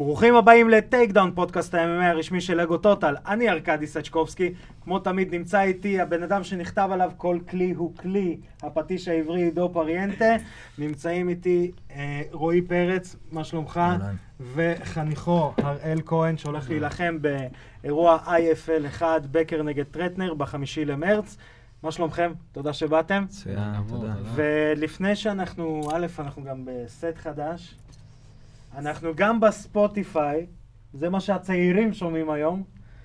ברוכים הבאים ל-Takedown, פודקאסט ה-MMA הרשמי של לגו טוטל. אני ארכדי סצ'קובסקי, כמו תמיד נמצא איתי הבן אדם שנכתב עליו כל כלי הוא כלי, הפטיש העברי עידו פריאנטה. נמצאים איתי אה, רועי פרץ, מה שלומך? וחניכו הראל כהן שהולך להילחם באירוע IFL 1, בקרב נגד פרטנר בחמישי למרץ. מה שלומכם? תודה שבאתם. מצוין, תודה. ולפני שאנחנו, א', אנחנו גם בסט חדש, אנחנו גם בספוטיפיי, זה מה שהצעירים שומעים היום.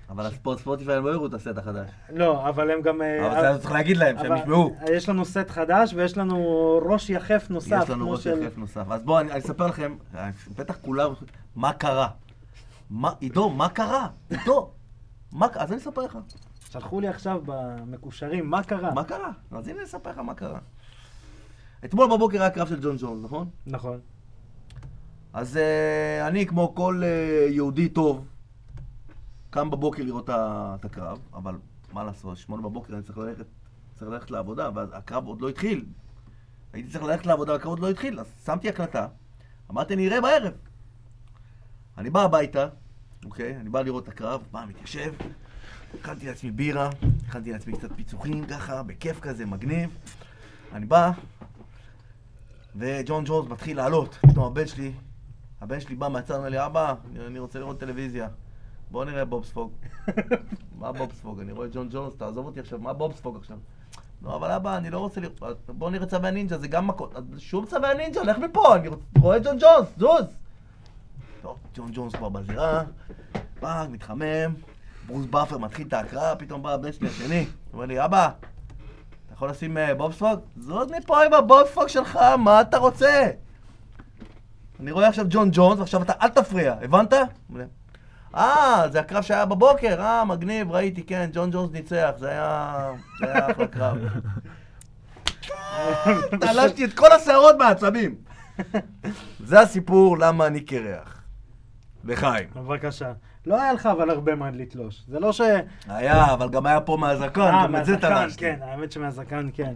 אבל הספורט ספוטיפיי לא יראו את הסט החדש. לא, אבל הם גם... אה, אבל זה צריך להגיד להם, שהם ישמעו. יש לנו סט חדש ויש לנו ראש יחף נוסף. יש לנו ראש יחף נוסף. אז בואו, אני אספר לכם, בטח כולם, מה קרה? עידו, מה קרה? עידו? אז אני אספר לך. שלחו לי עכשיו במקושרים, מה קרה? מה קרה? אז הנה אני אספר לך מה קרה. אתמול בבוקר היה קרב של ג'ון ג'ונס, נכון? נכון. אז אה, אני, כמו כל אה, יהודי טוב, קם בבוקר לראות את הקרב, אבל מה לעשות, שמונה בבוקר אני צריך ללכת, צריך ללכת לעבודה, והקרב עוד לא התחיל. הייתי צריך ללכת לעבודה, והקרב עוד לא התחיל, אז שמתי הקלטה, אמרתי, אני אראה בערב. אני בא הביתה, אוקיי? אני בא לראות את הקרב, בא, מתיישב, הכנתי לעצמי בירה, הכנתי לעצמי קצת פיצוחים, ככה, בכיף כזה, מגניב. אני בא, וג'ון ג'ונס מתחיל לעלות, פתאום הבן שלי, הבן שלי בא מהצד, אומר לי, אבא, אני, רוצה לראות טלוויזיה. בוא נראה בובספוג. מה בובספוג? אני רואה ג'ון ג'ונס, תעזוב אותי עכשיו, מה בובספוג עכשיו? לא, אבל אבא, אני לא רוצה לראות, בוא נראה צווי הנינג'ה, זה גם מכות. אז שוב צווי הנינג'ה, לך מפה, אני רואה ג'ון ג'ונס, זוז! טוב, ג'ון ג'ונס כבר בזירה, בא, מתחמם, ברוס באפר מתחיל את ההקראה, פתאום בא הבן שלי השני, אומר לי, אבא, אתה יכול לשים אה, בובספוג? זוז מפה עם הבובספוג שלך, מה אתה רוצה? אני רואה עכשיו ג'ון ג'ונס, ועכשיו אתה אל תפריע, הבנת? אה, זה הקרב שהיה בבוקר, אה, מגניב, ראיתי, כן, ג'ון ג'ונס ניצח, זה היה... זה היה אחלה קרב. תלשתי את כל השערות מהעצבים. זה הסיפור למה אני קרח. לחיים. בבקשה. לא היה לך אבל הרבה מה לתלוש. זה לא ש... היה, אבל גם היה פה מהזקן, אה, גם את זה תלשתי. כן, האמת שמהזקן כן.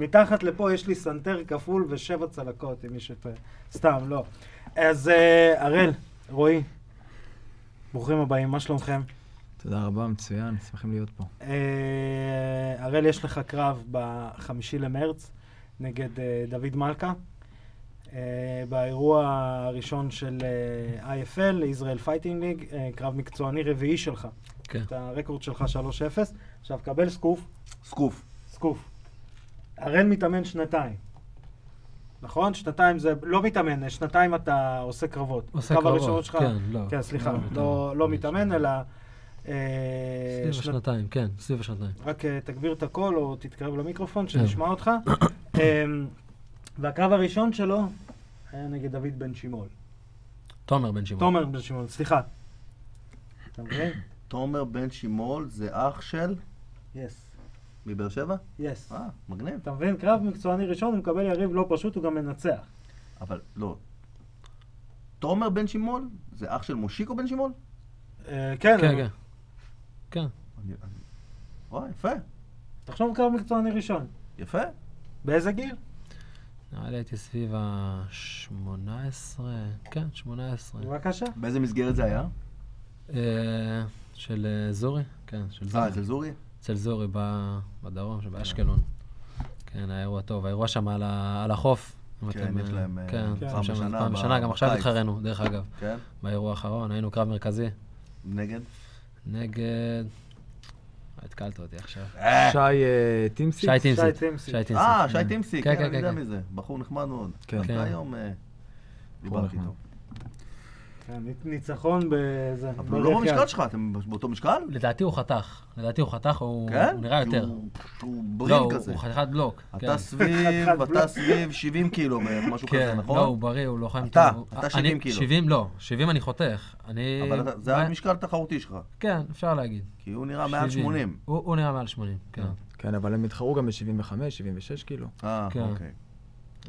מתחת לפה יש לי סנטר כפול ושבע צלקות, אם מישהו טועה. סתם, לא. אז אה, הראל, רועי, ברוכים הבאים, מה שלומכם? תודה רבה, מצוין, שמחים להיות פה. אה, הראל, יש לך קרב בחמישי למרץ נגד אה, דוד מלכה. אה, באירוע הראשון של אה, IFL, Israel Fighting League, אה, קרב מקצועני רביעי שלך. כן. את ה-record שלך 3-0. עכשיו, קבל סקוף. סקוף. סקוף. הראל מתאמן שנתיים. נכון? שנתיים זה לא מתאמן, שנתיים אתה עושה קרבות. עושה קרבות, הראשון שלך, כן, לא. כן, סליחה, לא, לא, לא. לא מתאמן, אלא... אה, סביב שנת- השנתיים, כן, סביב השנתיים. רק אה, תגביר את הקול או תתקרב למיקרופון, כן. שנשמע אותך. אמ, והקרב הראשון שלו היה נגד דוד בן שימול. תומר בן שמעון. תומר בן שימול, סליחה. אתה מבין? תומר בן שימול זה אח של יס. מבאר שבע? יס. אה, מגניב. אתה מבין? קרב מקצועני ראשון, הוא מקבל יריב לא פשוט, הוא גם מנצח. אבל לא. תומר בן שימול זה אח של מושיקו בן שימול? אה, כן, כן, אבל- כן. כן. אני- אני- וואי, יפה. תחשוב קרב מקצועני ראשון. יפה. באיזה גיל? נראה לי הייתי סביב ה-18, כן, 18. בבקשה. באיזה מסגרת זה היה? אה, של אה, זורי? כן, של זורי. אה, אצל זורי? אצל זורי ב- בדרום, שבאשקלון. כן, היה אירוע טוב. האירוע שם על ה- על החוף. כן, יש אה, להם, אה, כן, פעם בשנה פעם בשנה, גם עכשיו. התחרנו, דרך אגב, כן. באירוע האחרון, היינו קרב מרכזי. נגד? נגד... התקלת אותי עכשיו. שי אה, טימסיק? שי טימסיק. שי טימסיק. אה, שי טימסיק, כן, כן, אני כן, יודע כן. מי זה. בחור נחמד מאוד. כן. כן. היום דיברתי. איתו. כן, ניצ- ניצחון בזה. אבל הוא לא במשקל שלך, אתם באותו משקל? לדעתי הוא חתך. לדעתי הוא חתך, הוא כן? נראה יותר. הוא- לא, הוא- כזה. הוא חתיכת בלוק. אתה כן. סביב, אתה. סביב 70 קילו בערך, משהו כזה, כן, נכון? לא, הוא בריא, הוא אתה, טוב. אתה אני- 70 קילו. 70, לא, 70 אני חותך. אני... אבל אתה- זה המשקל התחרותי שלך, כן, אפשר להגיד. כי הוא נראה מעל 70. 80. הוא נראה מעל 80, כן. כן, אבל הם התחרו גם ב-75, 76 כאילו. אה, כן. אוקיי.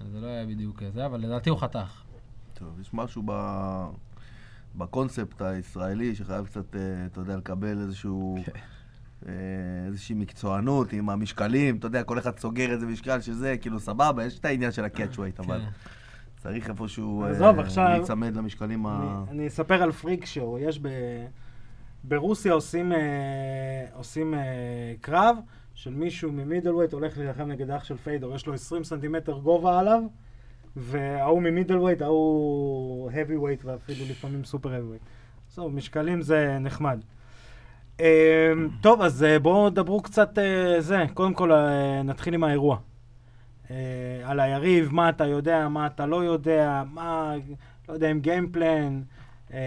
אז זה לא היה בדיוק זה, אבל לדעתי הוא חתך. טוב, יש משהו ב... בקונספט הישראלי שחייב קצת, אה, אתה יודע, לקבל איזשהו... כן. אה, איזושהי מקצוענות עם המשקלים, אתה יודע, כל אחד סוגר איזה משקל שזה, כאילו סבבה, יש את העניין של ה-catch weight, אבל כן. צריך איפשהו אה, להיצמד למשקלים ה... אני, אני אספר על freak show. יש ב... ברוסיה עושים, אה, עושים אה, קרב של מישהו מ-middleweight הולך להילחם נגד אח של פיידור, יש לו 20 סנטימטר גובה עליו, וההוא מ-middleweight, ההוא heavyweight ואפילו לפעמים super heavyweight. זהו, משקלים זה נחמד. אה, טוב, אז אה, בואו דברו קצת אה, זה. קודם כל, אה, נתחיל עם האירוע. על היריב, מה אתה יודע, מה אתה לא יודע, מה, לא יודע, עם גיימפלן. אה,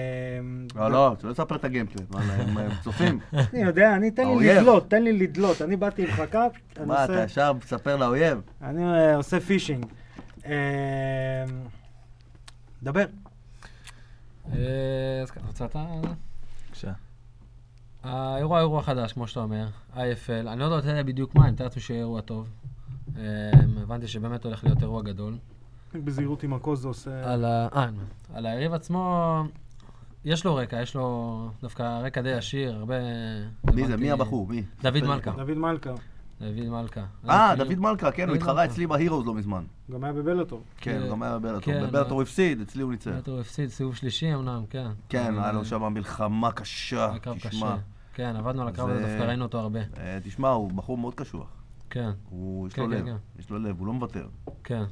לא, לא, שלא תספר את הגיימפלן, וואלה, הם צופים. אני יודע, אני, תן לי. לדלות, תן לי לדלות. אני באתי עם חכת, אני מה, אתה עושה, ישר מספר לאויב? אני עושה פישינג. אה, דבר. אה, אז ככה, רוצה אתה? בבקשה. האירוע אירוע חדש, כמו שאתה אומר, IFL. אני לא יודע בדיוק מה, אני מתאר לעצמי שיהיה אירוע טוב. אה, הבנתי שבאמת הולך להיות אירוע גדול. בזהירות עם הכוס זה עושה... על ה... אה, על היריב עצמו, יש לו רקע, יש לו דווקא רקע די עשיר, הרבה... מי זה? מי הבחור? מי? דוד מלכה. דוד מלכה, דוד מלכה. אה, אני- דוד מלכה, כן, הוא התחרה. אצלי בהירוס לא מזמן. גם היה בבלוטור. כן, הוא גם היה בבלאטור. כן, בבלאטור הוא אה. הפסיד, אצלי הוא ניצח. באמת הוא הפסיד סיבוב שלישי אמנם, כן. כן, היה לו אה, שם מלחמה קשה, תשמע. קשה. כן, עבדנו על הקרב הזה, זה- דווקא ראינו אותו הרבה. אה, תשמע, הוא בחור מאוד קשוח. כן, יש כן, לו כן, לב, כן. יש לו לב, הוא לא מוותר. כן.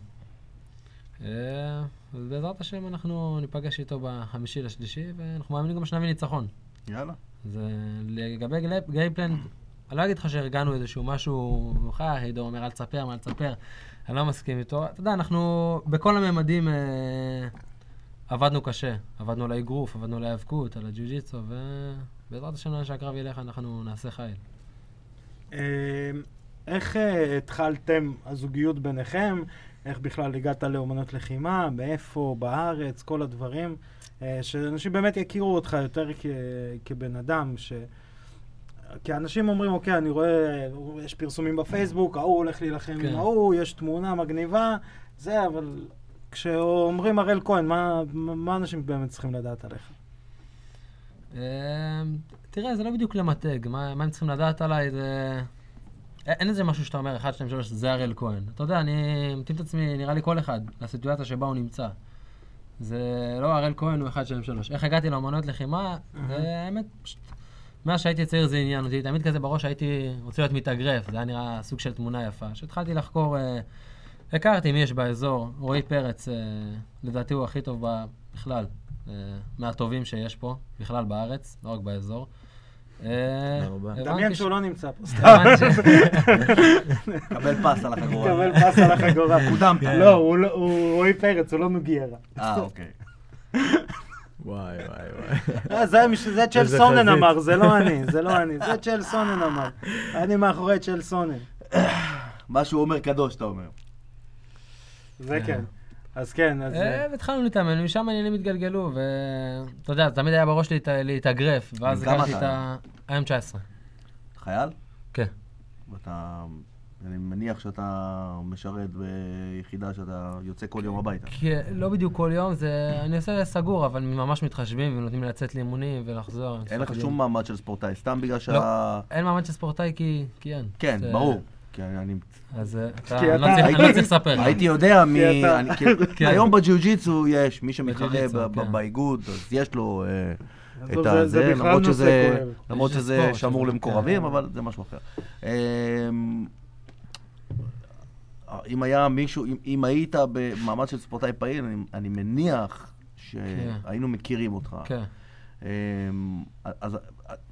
אה, אז בעזרת השם אנחנו ניפגש איתו בחמישי לשלישי, ואנחנו מאמינים גם שנביא ניצחון. יאללה. אז אה, לגבי גייפלן, אני לא אגיד לך שהרגענו איזשהו משהו מאוחר, עידו אומר אל תספר, מה אל תספר, אני לא מסכים איתו. אתה יודע, אנחנו בכל הממדים אה, עבדנו קשה. עבדנו על האגרוף, עבדנו על ההיאבקות, על הג'יu-ג'יצו, ובעזרת השם לאן שהקרב ילך אנחנו נעשה חיל. אה, איך אה, התחלתם הזוגיות ביניכם? איך בכלל הגעת לאומנות לחימה? מאיפה? בארץ? כל הדברים. אה, שאנשים באמת יכירו אותך יותר כ- כבן אדם, ש... כי אנשים אומרים, אוקיי, אני רואה, יש פרסומים בפייסבוק, ההוא הולך להילחם כן. עם ההוא, יש תמונה מגניבה, זה, אבל כשאומרים הראל כהן, מה, מה אנשים באמת צריכים לדעת עליך? אה, תראה, זה לא בדיוק למתג, מה, מה הם צריכים לדעת עליי, זה... אין איזה משהו שאתה אומר, 1, 2, 3, זה הראל כהן. אתה יודע, אני מתאים את עצמי, נראה לי כל אחד, לסיטואציה שבה הוא נמצא. זה לא הראל כהן הוא 1, 2, 3. איך הגעתי לאמנויות לחימה, זה האמת, פשוט... מאז שהייתי צעיר זה עניין אותי, תמיד כזה בראש הייתי רוצה להיות מתאגרף, זה היה נראה סוג של תמונה יפה. כשהתחלתי לחקור, אה, הכרתי מי יש באזור, רועי פרץ, אה, לדעתי הוא הכי טוב ב- בכלל, אה, מהטובים שיש פה, בכלל בארץ, לא רק באזור. אה, דמיין שהוא לא נמצא פה. סתם. קבל פס על החגורה. קבל פס על החגורה. קודמת. לא, הוא לא- הוא רועי פרץ, הוא לא נוגיירה. אה, אוקיי. וואי, וואי, וואי. אה, זה צ'ל סונן. אמר, זה לא אני, זה לא אני, זה צ'ל סונן אמר. אני מאחורי צ'ל סונן. מה שהוא אומר קדוש, אתה אומר. זה כן. אז כן, אז... אה, והתחלנו להתאמן, ומשם העניינים התגלגלו, ואתה יודע, תמיד היה בראש להת- להתאגרף, ואז הכרתי את? ה... היום 19. חייל? כן. ואתה... אני מניח שאתה משרת ביחידה שאתה יוצא כל יום הביתה. כי לא בדיוק כל יום, זה... אני עושה סגור, אבל ממש מתחשבים ונותנים לי לצאת לאימונים ולחזור. אין לך שום מעמד של ספורטאי, סתם בגלל לא. שה... אין מעמד של ספורטאי כי כי אין. כן, ברור. כי אני... אז אה, אתה... לא צריך- אני לא צריך לספר. הייתי יודע כי- כן. היום בג'יu-ג'יצו יש, מי שמתחרה בג'יו-ג'יצו, כן. באיגוד, אז יש לו אה, את זה- הזה, למרות שזה- שמור למקורבים, כן. אבל זה משהו אחר. אם היה מישהו, אם- אם היית במעמד של ספורטאי פעיל, אני- אני מניח שהיינו מכירים אותך. כן. אמ, אז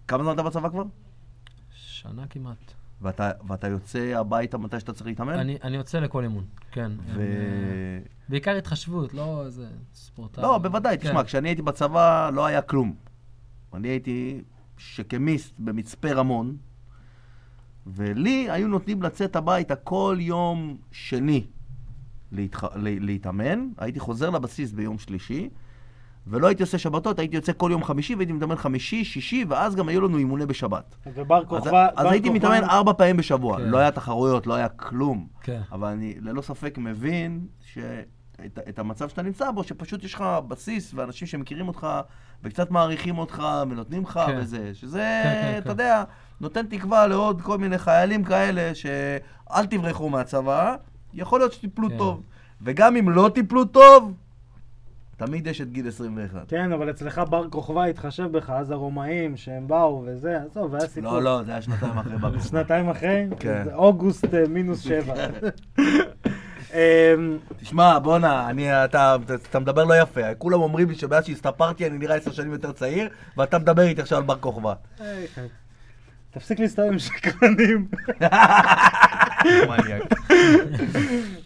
כמה זמן אתה בצבא כבר? שנה כמעט. ואתה, ואתה יוצא הביתה מתי שאתה צריך להתאמן? אני אני יוצא לכל אימון, כן. ו... הם, אה, בעיקר התחשבות, לא איזה ספורטאי. לא, בוודאי, כן. תשמע, כשאני הייתי בצבא לא היה כלום. אני הייתי שכמיסט במצפה רמון, ולי היו נותנים לצאת הביתה כל יום שני להתח... להתאמן. הייתי חוזר לבסיס ביום שלישי, ולא הייתי עושה שבתות, הייתי יוצא כל יום חמישי, והייתי מתאמן חמישי, שישי, ואז גם היו לנו אימוני בשבת. ובר אז, כוכבא... אז בר הייתי כוכבא- מתאמן ארבע פעמים בשבוע. כן. לא היה תחרויות, לא היה כלום. כן. אבל אני ללא ספק מבין שאת את המצב שאתה נמצא בו, שפשוט יש לך בסיס ואנשים שמכירים אותך וקצת מעריכים אותך ונותנים לך כן. וזה, שזה, כן, כן, אתה כן. יודע, נותן תקווה לעוד כל מיני חיילים כאלה שאל תברחו מהצבא, יכול להיות שתיפלו כן. טוב. וגם אם לא תיפלו טוב, תמיד יש את גיל 21. כן, אבל אצלך בר כוכבא התחשב בך, אז הרומאים שהם באו וזה, עזוב, היה סיפור. לא, לא, זה היה שנתיים אחרי בר כוכבא. שנתיים אחרי? כן. זה אוגוסט אה, מינוס שבע. אמ, תשמע, בואנה, אני, אתה, אתה מדבר לא יפה. כולם אומרים לי שמאז שהסתפרתי אני נראה עשר שנים יותר צעיר, ואתה מדבר איתי עכשיו על בר כוכבא. תפסיק להסתובב עם שקרנים.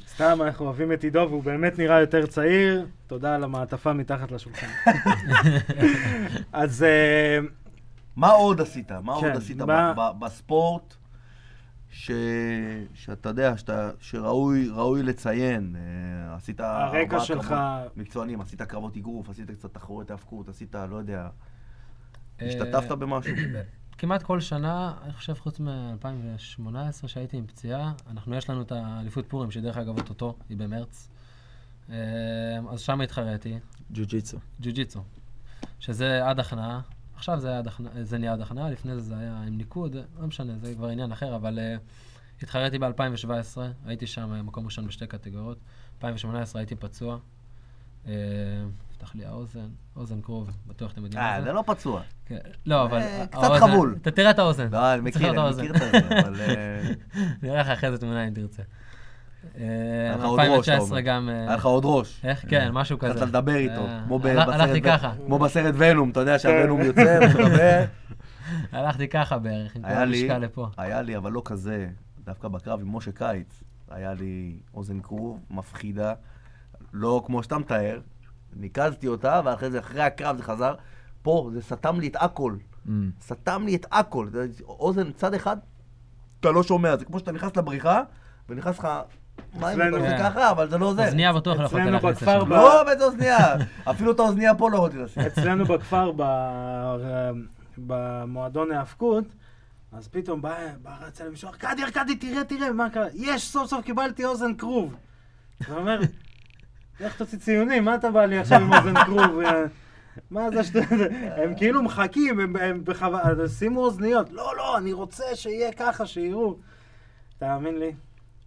סתם, אנחנו אוהבים את עידו, והוא באמת נראה יותר צעיר. תודה על המעטפה מתחת לשולחן. אז אה, מה עוד עשית? מה עוד כן, עשית מה- ב- ב- בספורט ש... שאתה יודע, שאתה... שראוי ראוי לציין? אה, עשית הרקע ארבעה שלך- קרבות מקצוענים, עשית קרבות אגרוף, עשית קצת תחרויות האבקות, עשית, לא יודע, אה, השתתפת במשהו? כמעט כל שנה, אני חושב חוץ מ-2018 שהייתי עם פציעה, אנחנו, יש לנו את האליפות פורים, שדרך אגב אוטוטו, היא במרץ. אה, אז שם התחרתי, ג'ו-ג'יצו. ג'ו-ג'יצו, שזה עד הכנעה. עכשיו זה, עד הכנעה, זה נהיה עד הכנעה, לפני זה זה היה עם ניקוד, לא משנה, זה כבר עניין אחר, אבל uh, התחרתי ב-2017, הייתי שם אה, מקום ראשון בשתי קטגוריות. 2018 הייתי פצוע. Uh, נפתח לי האוזן, אוזן קרוב, בטוח אתם יודעים אה, מה זה לא פצוע. כן. לא, אבל... אה, קצת האוזן- חבול. אתה תראה את האוזן. לא, אני מכיר, אני את מכיר את זה, אבל... אה, אני אראה לך אחרי זה תמונה אם תרצה. אה, היה לך עוד ראש, אתה 2019 אומר. גם... אה, היה לך עוד ראש. איך? כן, משהו כזה. התחלת לדבר איתו, אה, כמו בסרט הלכתי ו- ככה. כמו בסרט ונום, אתה יודע שהוונום יוצא ומדבר. הלכתי ככה בערך, עם כל המשקל לפה. היה לי, אבל לא כזה, דווקא בקרב עם משה קיץ, היה לי אוזן כרוב מפחידה, לא כמו שאתה מתאר, ניקזתי אותה, ואחרי זה, אחרי הקרב זה חזר. פה, זה סתם לי את הכל. Mm. סתם לי את הכל. זה אוזן צד אחד, אתה לא שומע, זה כמו שאתה נכנס לבריכה, ונכנס לך מים, אתה עושה כן. ככה, אבל זה לא זה. אוזניה בטוח לא יכולת להכניס לשם. ב- לא, באיזה אוזניה. אפילו את האוזניה פה לא יכולתי לשים. אצלנו בכפר, ב- במועדון ההאבקות, אז פתאום בא בא רץ אליי מישהו, ארכדי, ארכדי, תראה, תראה, מה קרה? יש, סוף סוף קיבלתי אוזן כרוב. הוא אומר, לך תוציא ציונים, מה אתה בא לי עכשיו עם אוזן כרוב? מה זה שאתה... הם כאילו מחכים, הם- בכוונה, שימו אוזניות. לא, לא, אני רוצה שיהיה ככה, שיראו. תאמין לי.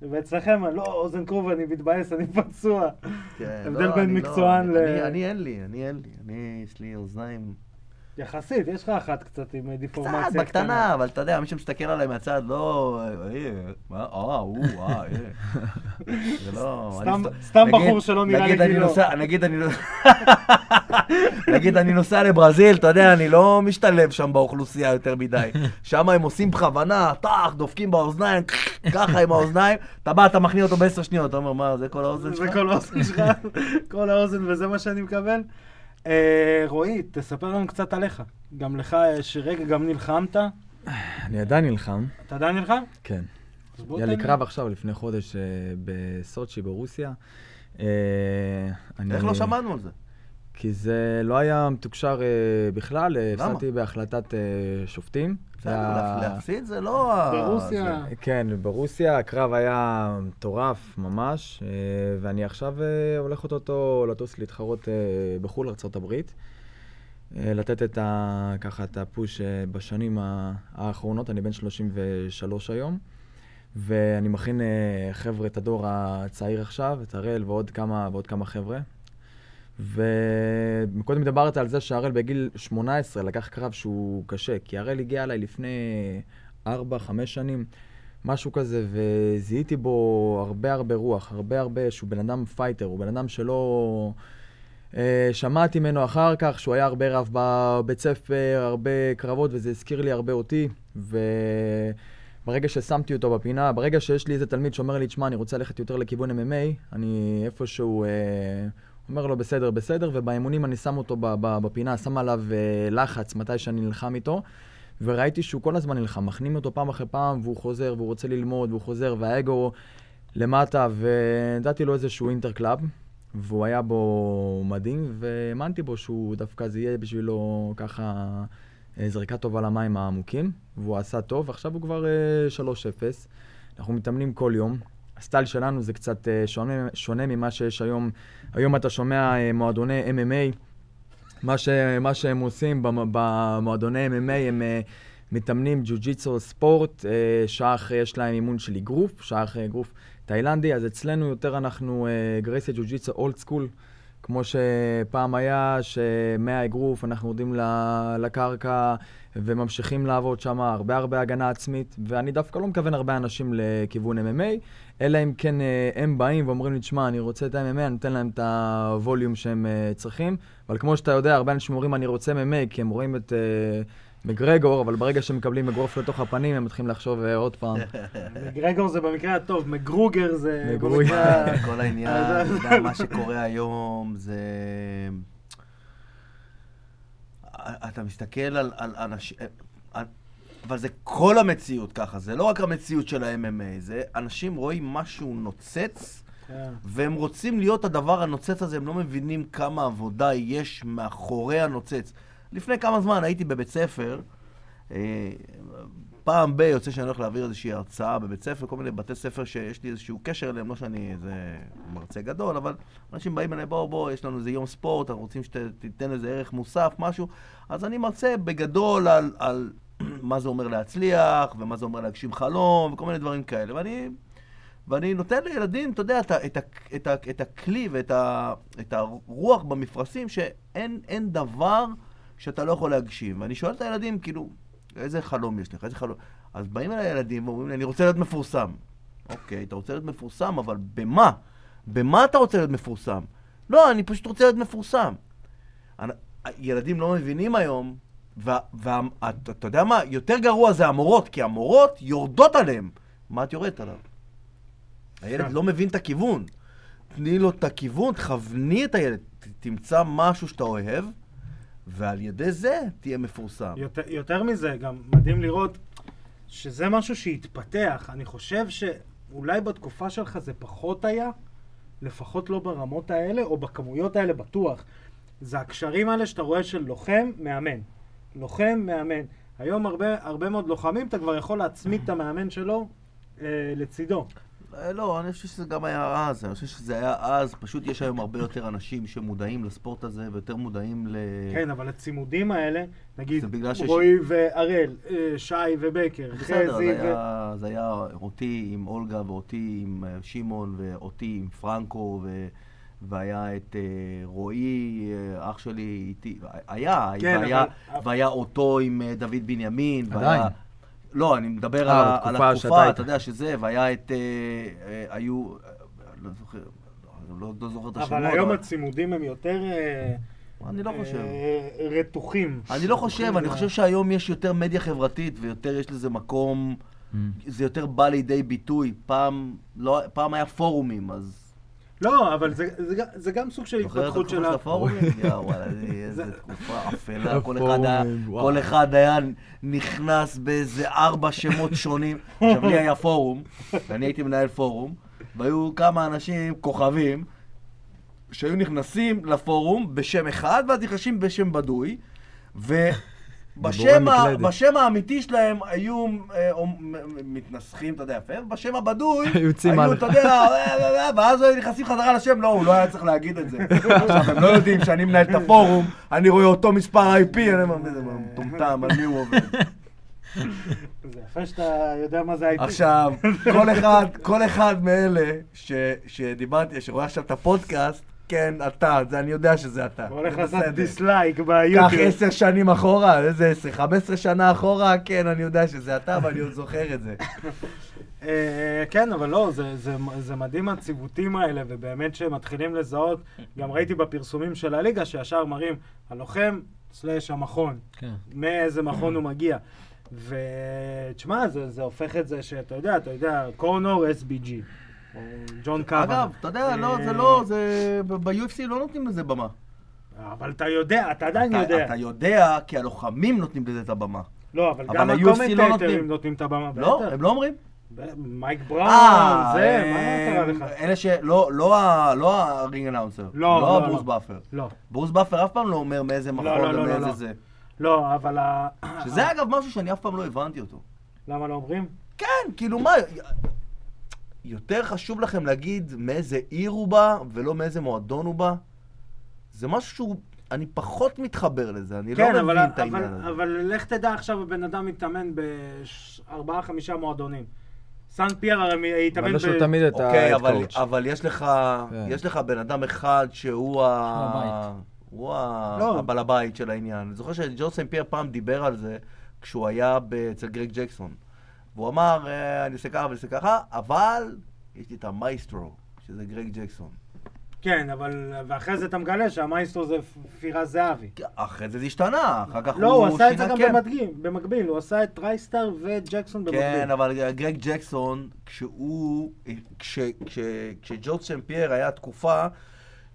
ואצלכם, לא, אוזן כרוב, אני מתבאס, אני פצוע. כן, הבדל לא, בין אני לא- מקצוען ל- אני- אני אין לי, אני אין לי. אני, יש לי אוזניים... יחסית, יש לך אחת קצת עם דיפורמציה קצת בקטנה, אבל אתה יודע, מי שמסתכל עליי מהצד, לא... אה, אה, הוא, אה, אה. זה לא... סתם- בחור שלא נראה אני לגילו. נגיד אני נוסע... נגיד אני נוסע לברזיל, אתה יודע, אני לא משתלב שם באוכלוסייה יותר מדי. שם הם עושים בכוונה, טח, דופקים באוזניים, ככה עם האוזניים, אתה בא, אתה מכניע אותו בעשר שניות, אתה אומר, מה, זה כל האוזן זה שלך? כל האוזן שלך, כל האוזן וזה מה שאני מקבל. אה, רועי, תספר לנו קצת עליך. גם לך יש רגע, גם נלחמת. אני עדיין נלחם, אתה עדיין נלחם? כן. היה לי קרב עכשיו, לפני חודש, אה, בסוצ'י, ברוסיה. אה, אני- איך לא שמענו על זה? כי זה לא היה מתוקשר אה, בכלל, למה? הפסדתי בהחלטת אה, שופטים. להפ- להפסיד זה לא... ברוסיה. כן, ברוסיה הקרב היה מטורף ממש, אה, ואני עכשיו אה, הולך אותו לטוס להתחרות אה, בחו"ל, ארה"ב. לתת את ה... ככה את הפוש בשנים האחרונות, אני בן 33 היום, ואני מכין חבר'ה, את הדור הצעיר עכשיו, את הראל ועוד כמה, ועוד כמה חבר'ה. וקודם דיברת על זה שהראל בגיל 18 לקח קרב שהוא קשה, כי הראל הגיע אליי לפני 4-5 שנים, משהו כזה, וזיהיתי בו הרבה הרבה רוח, הרבה הרבה, שהוא בן אדם fighter, הוא בן אדם שלא... אה, שמעתי ממנו אחר כך שהוא היה הרבה רב בבית ספר, הרבה קרבות, וזה הזכיר לי הרבה אותי, וברגע ששמתי אותו בפינה, ברגע שיש לי איזה תלמיד שאומר לי, תשמע, אני רוצה ללכת יותר לכיוון MMA, אני איפשהו... אה, אומר לו, בסדר, בסדר, ובאימונים אני שם אותו בפינה, שם עליו אה, לחץ מתי שאני נלחם איתו, וראיתי שהוא כל הזמן נלחם, מכנים אותו פעם אחרי פעם, והוא חוזר, והוא רוצה ללמוד, והוא חוזר, והאגו למטה, ונתתי לו איזשהו interclub, והוא היה בו מדהים, והאמנתי בו שהוא דווקא זה יהיה בשבילו ככה אה, זריקה טובה למים העמוקים, והוא עשה טוב, ועכשיו הוא כבר אה, 3-0. אנחנו מתאמנים כל יום. ה-style שלנו זה קצת אה, שונה, שונה ממה שיש היום. היום אתה שומע אה, מועדוני MMA, מה, ש, מה שהם עושים במ- במועדוני MMA, הם אה, מתאמנים ג'ו-ג'יצו ספורט, שעה אחרי יש להם אימון של אגרוף, שעה אחרי אגרוף תאילנדי, אז אצלנו יותר אנחנו גרייסיה ג'ו-ג'יצו אולד סקול, כמו שפעם היה, שמהאגרוף אנחנו יורדים ל- לקרקע וממשיכים לעבוד שם, הרבה הרבה הגנה עצמית, ואני דווקא לא מכוון הרבה אנשים לכיוון MMA, אלא אם כן אה, הם באים ואומרים לי, תשמע, אני רוצה את ה-MMA, אני נותן להם את הווליום שהם אה, צריכים, אבל כמו שאתה יודע, הרבה אנשים אומרים, אני רוצה MMA, כי הם רואים את... אה, מגרגור, אבל ברגע שהם מקבלים אגרוף לתוך הפנים, הם מתחילים לחשוב אה, עוד פעם. מגרגור זה במקרה הטוב, מגרוגר זה... מגרוגר. במקרה- כל העניין, אתה יודע, מה שקורה היום זה... אתה מסתכל על, על אנשים... אבל זה כל המציאות ככה, זה לא רק המציאות של ה-MMA, זה אנשים רואים משהו נוצץ, כן. והם רוצים להיות הדבר הנוצץ הזה, הם לא מבינים כמה עבודה יש מאחורי הנוצץ. לפני כמה זמן הייתי בבית ספר, אה, פעם ב- יוצא שאני הולך להעביר איזושהי הרצאה בבית ספר, כל מיני בתי ספר שיש לי איזשהו קשר אליהם, לא שאני איזה מרצה גדול, אבל אנשים באים אליי, בוא, בוא, יש לנו איזה יום ספורט, אנחנו רוצים שתיתן איזה ערך מוסף, משהו, אז אני מרצה בגדול על, על מה זה אומר להצליח, ומה זה אומר להגשים חלום, וכל מיני דברים כאלה, ואני... ואני נותן לילדים, אתה יודע, את, את, את, ה, את הכלי ואת ה, את הרוח במפרשים, שאין אין דבר שאתה לא יכול להגשים. ואני שואל את הילדים, כאילו, איזה חלום יש לך? איזה חלום? אז באים אליי ילדים ואומרים לי, אני רוצה להיות מפורסם. אוקיי, אתה רוצה להיות מפורסם, אבל במה? במה אתה רוצה להיות מפורסם? לא, אני פשוט רוצה להיות מפורסם. ילדים לא מבינים היום, ואתה יודע מה? יותר גרוע זה המורות, כי המורות יורדות עליהם. מה את יורדת עליו? הילד לא מבין את הכיוון. תני לו את הכיוון, תכווני את הילד, תמצא משהו שאתה אוהב, ועל ידי זה תהיה מפורסם. יותר, יותר מזה, גם מדהים לראות שזה משהו שהתפתח. אני חושב שאולי בתקופה שלך זה פחות היה, לפחות לא ברמות האלה, או בכמויות האלה בטוח. זה הקשרים האלה שאתה רואה של לוחם, מאמן. לוחם, מאמן. היום הרבה, הרבה מאוד לוחמים, אתה כבר יכול להצמיד את המאמן שלו אה, לצידו. אה, לא, אני חושב שזה גם היה אז, אני חושב שזה היה אז, פשוט יש היום הרבה יותר אנשים שמודעים לספורט הזה, ויותר מודעים ל... כן, אבל הצימודים האלה, נגיד בגלל שיש- רועי והראל, אה, שי ובקר, חזי זה ו... זה היה אותי עם אולגה, ואותי עם אה, שמעון, ואותי עם פרנקו, ו... והיה את אה, רועי, אה, אח שלי, איתי, היה, כן, והיה, אבל- והיה אותו עם אה, דוד בנימין, עדיין. והיה... לא, אני מדבר אה, על, על התקופה, שאתה אתה יודע שזה, והיה את... היו... לא זוכר, לא, לא זוכר את השמות. אבל היום הצימודים הם יותר... אני לא חושב. רתוחים. אני לא חושב, אני חושב שהיום יש יותר מדיה חברתית ויותר יש לזה מקום, Mm. זה יותר בא לידי ביטוי. פעם, לא, פעם היה פורומים, אז... לא, אבל זה- זה גם- זה גם סוג של התפתחות של ה... הפורומים? יא וואלה, איזה זה- תקופה אפלה. כל אחד היה-. כל אחד היה נכנס באיזה ארבע שמות שונים. עכשיו, לי היה פורום, ואני הייתי מנהל פורום, והיו כמה אנשים, כוכבים, שהיו נכנסים לפורום בשם אחד, ואז נכנסים בשם בדוי, ובשם דיבורי ה-. בשם האמיתי שלהם היו אה, מתנסחים, אתה יודע, יפה, ובשם הבדוי, היו יוצאים היו, אתה יודע, אה, אה, אה, ואז היו נכנסים חזרה לשם, לא, הוא לא היה צריך להגיד את זה. עכשיו, הם לא יודעים שאני מנהל את הפורום, אני רואה אותו מספר IP, אני אומר, "מי זה מטומטם, על מי הוא עובד? זה יפה שאתה יודע מה זה IT. עכשיו, כל אחד, כל אחד מאלה ש, שדיברתי, שרואה עכשיו את הפודקאסט, כן, אתה, זה אני יודע שזה אתה. הוא הולך לעשות. דיסלייק קח ביוטיוב. עשר שנים אחורה, איזה עשר, חמש עשרה שנה אחורה, כן, אני יודע שזה אתה, ואני עוד זוכר את זה. אה, כן, אבל לא, זה- זה- זה מדהים הציוותים האלה, ובאמת שמתחילים לזהות, גם ראיתי בפרסומים של הליגה, שישר מראים הלוחם סלאש המכון, כן. מאיזה מכון הוא מגיע. ותשמע, זה, זה הופך את זה שאתה יודע, אתה יודע, קורנור SBG, או ג'ון קאבה. אגב, אתה יודע, לא, זה לא, זה... ב-UFC לא נותנים לזה במה. אבל אתה יודע, אתה עדיין יודע. אתה יודע, כי הלוחמים נותנים לזה את הבמה. לא, אבל גם לא הקומנטטורים נותנים. את הבמה. לא. הם לא אומרים. מייק בראון, אה, זה, מה אה, קרה לך? אלה ש... לא, לא לא ה ring announcer. לא, לא לא, ברוס לא. באפר. לא, ברוס באפר אף פעם לא אומר מאיזה לא, לא, ומאיזה לא. זה. לא, אבל ה... שזה אגב משהו שאני אף פעם לא הבנתי אותו. למה לא אומרים? כן, כאילו מה... יותר חשוב לכם להגיד מאיזה עיר הוא בא, ולא מאיזה מועדון הוא בא? זה משהו שהוא... אני פחות מתחבר לזה, אני כן, לא אבל, מבין את אבל, העניין הזה. אבל לך תדע עכשיו הבן אדם מתאמן בארבעה, חמישה מועדונים. סן פייר הרי התאמן אבל יש ב... לו תמיד את אוקיי, אבל, ה-coach. אבל יש לך, כן. יש לך בן אדם אחד שהוא ה... הבית. הוא ה... לא. הבעל הבית של העניין. אני זוכר שג'ו סן פייר פעם דיבר על זה כשהוא היה ב- אצל גרג ג'קסון. והוא אמר, אה, אני עושה ככה ואני עושה ככה, אבל יש לי את המייסטרו, שזה גרג ג'קסון. כן, אבל... ואחרי זה אתה מגלה שהמייסטרו זה פירז זהבי. אחרי זה זה השתנה, אחר כך לא, הוא עשה את זה גם כן. במקביל, במקביל, הוא עשה את טרייסטאר וג'קסון במקביל. כן, אבל גרג ג'קסון, כשהוא, כש, כש, סן פייר היה תקופה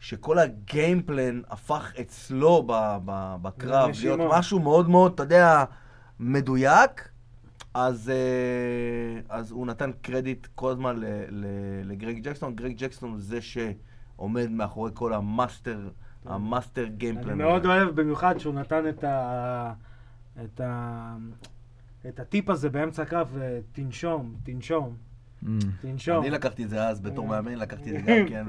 שכל ה game plan הפך אצלו ב, ב, בקרב. להיות משהו מאוד מאוד, אתה יודע, מדויק, אז, אה, אז הוא נתן קרדיט כל הזמן לגרג ג'קסון. גרג ג'קסון הוא זה שעומד מאחורי כל המאסטר, המאסטר גיימפלן. אני מאוד אוהב במיוחד שהוא נתן את ה... את ה... את הטיפ הזה באמצע הקרב, אה, תנשום, תנשום. תנשום. אני לקחתי את זה אז בתור אה. מאמן, לקחתי את זה גם כן.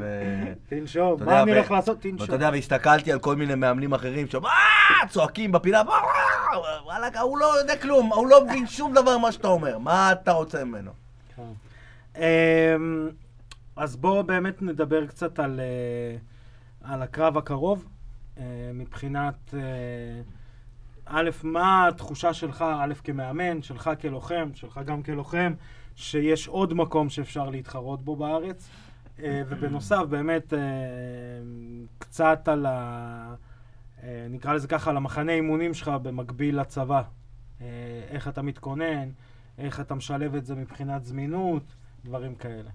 תנשום, מה אני הולך לעשות? תנשום. ואתה יודע, והסתכלתי על כל מיני מאמנים אחרים שם, "אה!" צועקים בפינה! וואלכ, הוא לא יודע כלום, הוא לא מבין שום דבר מה שאתה אומר, מה אתה רוצה ממנו? כן. אמ, אז בואו באמת נדבר קצת על, אה, על הקרב הקרוב, מבחינת, א', מה התחושה שלך, א', כמאמן, שלך כלוחם, שלך גם כלוחם, שיש עוד מקום שאפשר להתחרות בו בארץ, אה, ובנוסף, באמת, אה, קצת על ה... אה, נקרא לזה ככה, על המחנה אימונים שלך במקביל לצבא. איך אתה מתכונן, איך אתה משלב את זה מבחינת זמינות, דברים כאלה.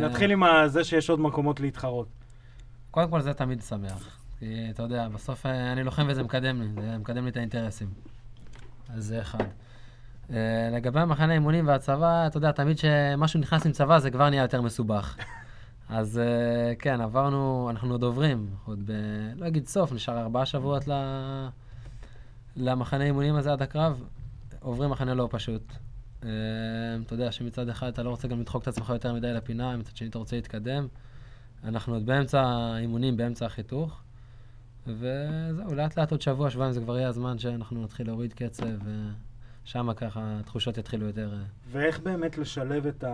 נתחיל עם זה שיש עוד מקומות להתחרות. קודם כל זה תמיד שמח. כי אתה יודע, בסוף אני לוחם וזה מקדם לי, זה מקדם לי את האינטרסים. אז זה אחד. אה, לגבי המחנה האימונים והצבא, אתה יודע, תמיד כשמשהו נכנס עם צבא זה כבר נהיה יותר מסובך. אז אה, כן, עברנו, אנחנו עוד עוברים, עוד ב... לא אגיד סוף, נשאר ארבעה שבועות ל... למחנה האימונים הזה עד הקרב. עוברים מחנה לא פשוט. אה, אתה יודע שמצד אחד אתה לא רוצה גם לדחוק את עצמך יותר מדי לפינה, מצד שני אתה רוצה להתקדם. אנחנו עוד באמצע האימונים, באמצע החיתוך, וזהו, לאט לאט עוד שבוע, שבועיים זה כבר יהיה הזמן שאנחנו נתחיל להוריד קצב, ושם ככה התחושות יתחילו יותר... אה, ואיך באמת לשלב את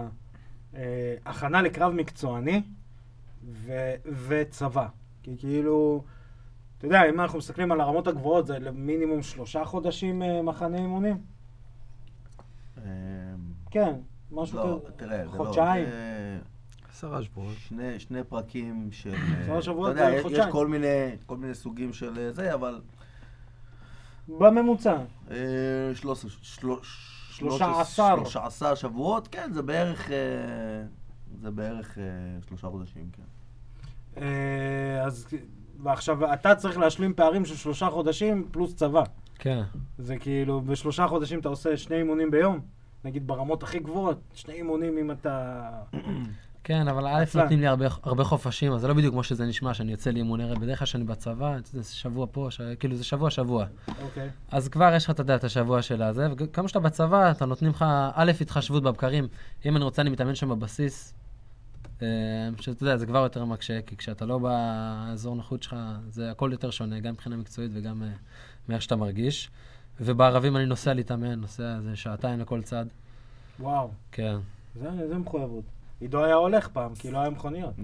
ההכנה לקרב מקצועני ו- וצבא. כי כאילו, אתה יודע, אם אנחנו מסתכלים על הרמות הגבוהות, זה למינימום שלושה חודשים אה, מחנה אימונים? כן, משהו לא, כזה. תראה, זה לא, חודשיים. זה עשרה שבועות. שני, שני פרקים של... שלושה שבועות אתה יודע, זה יש- חודשיים. יש כל מיני, כל מיני סוגים של אה, זה, אבל... בממוצע. אה, שלוש- של- שלושה שלוש- עשר. שלושה עשר שבועות, כן, זה בערך... אה, זה בערך אה, שלושה חודשים, כן. אה, אז, ועכשיו אתה צריך להשלים פערים של שלושה חודשים פלוס צבא. כן. זה כאילו, בשלושה חודשים אתה עושה שני אימונים ביום, נגיד ברמות הכי גבוהות, שני אימונים אם אתה... כן, אבל א'. נותנים לי הרבה, הרבה חופשים, אז זה לא בדיוק כמו שזה נשמע, שאני יוצא לאימוני רב. בדרך כלל כשאני בצבא, זה שבוע פה, ש... כאילו זה שבוע-שבוע. אוקיי. אז כבר יש לך, אתה יודע, את השבוע של הזה, וכמה שאתה בצבא, אתה נותנים לך, א', התחשבות בבקרים. אם אני רוצה, אני מתאמן שם בבסיס, אה, שאתה יודע, זה כבר יותר מקשה, כי כשאתה לא באזור נוחות שלך, זה הכל יותר שונה, גם מבחינה מקצועית וגם אה, מאיך שאתה מרגיש. ובערבים אני נוסע להתאמן, נוסע איזה שעתיים לכל צד. וואו, כן. זה, זה מחויבות. עידו היה הולך פעם, כי לא היה מכוניות.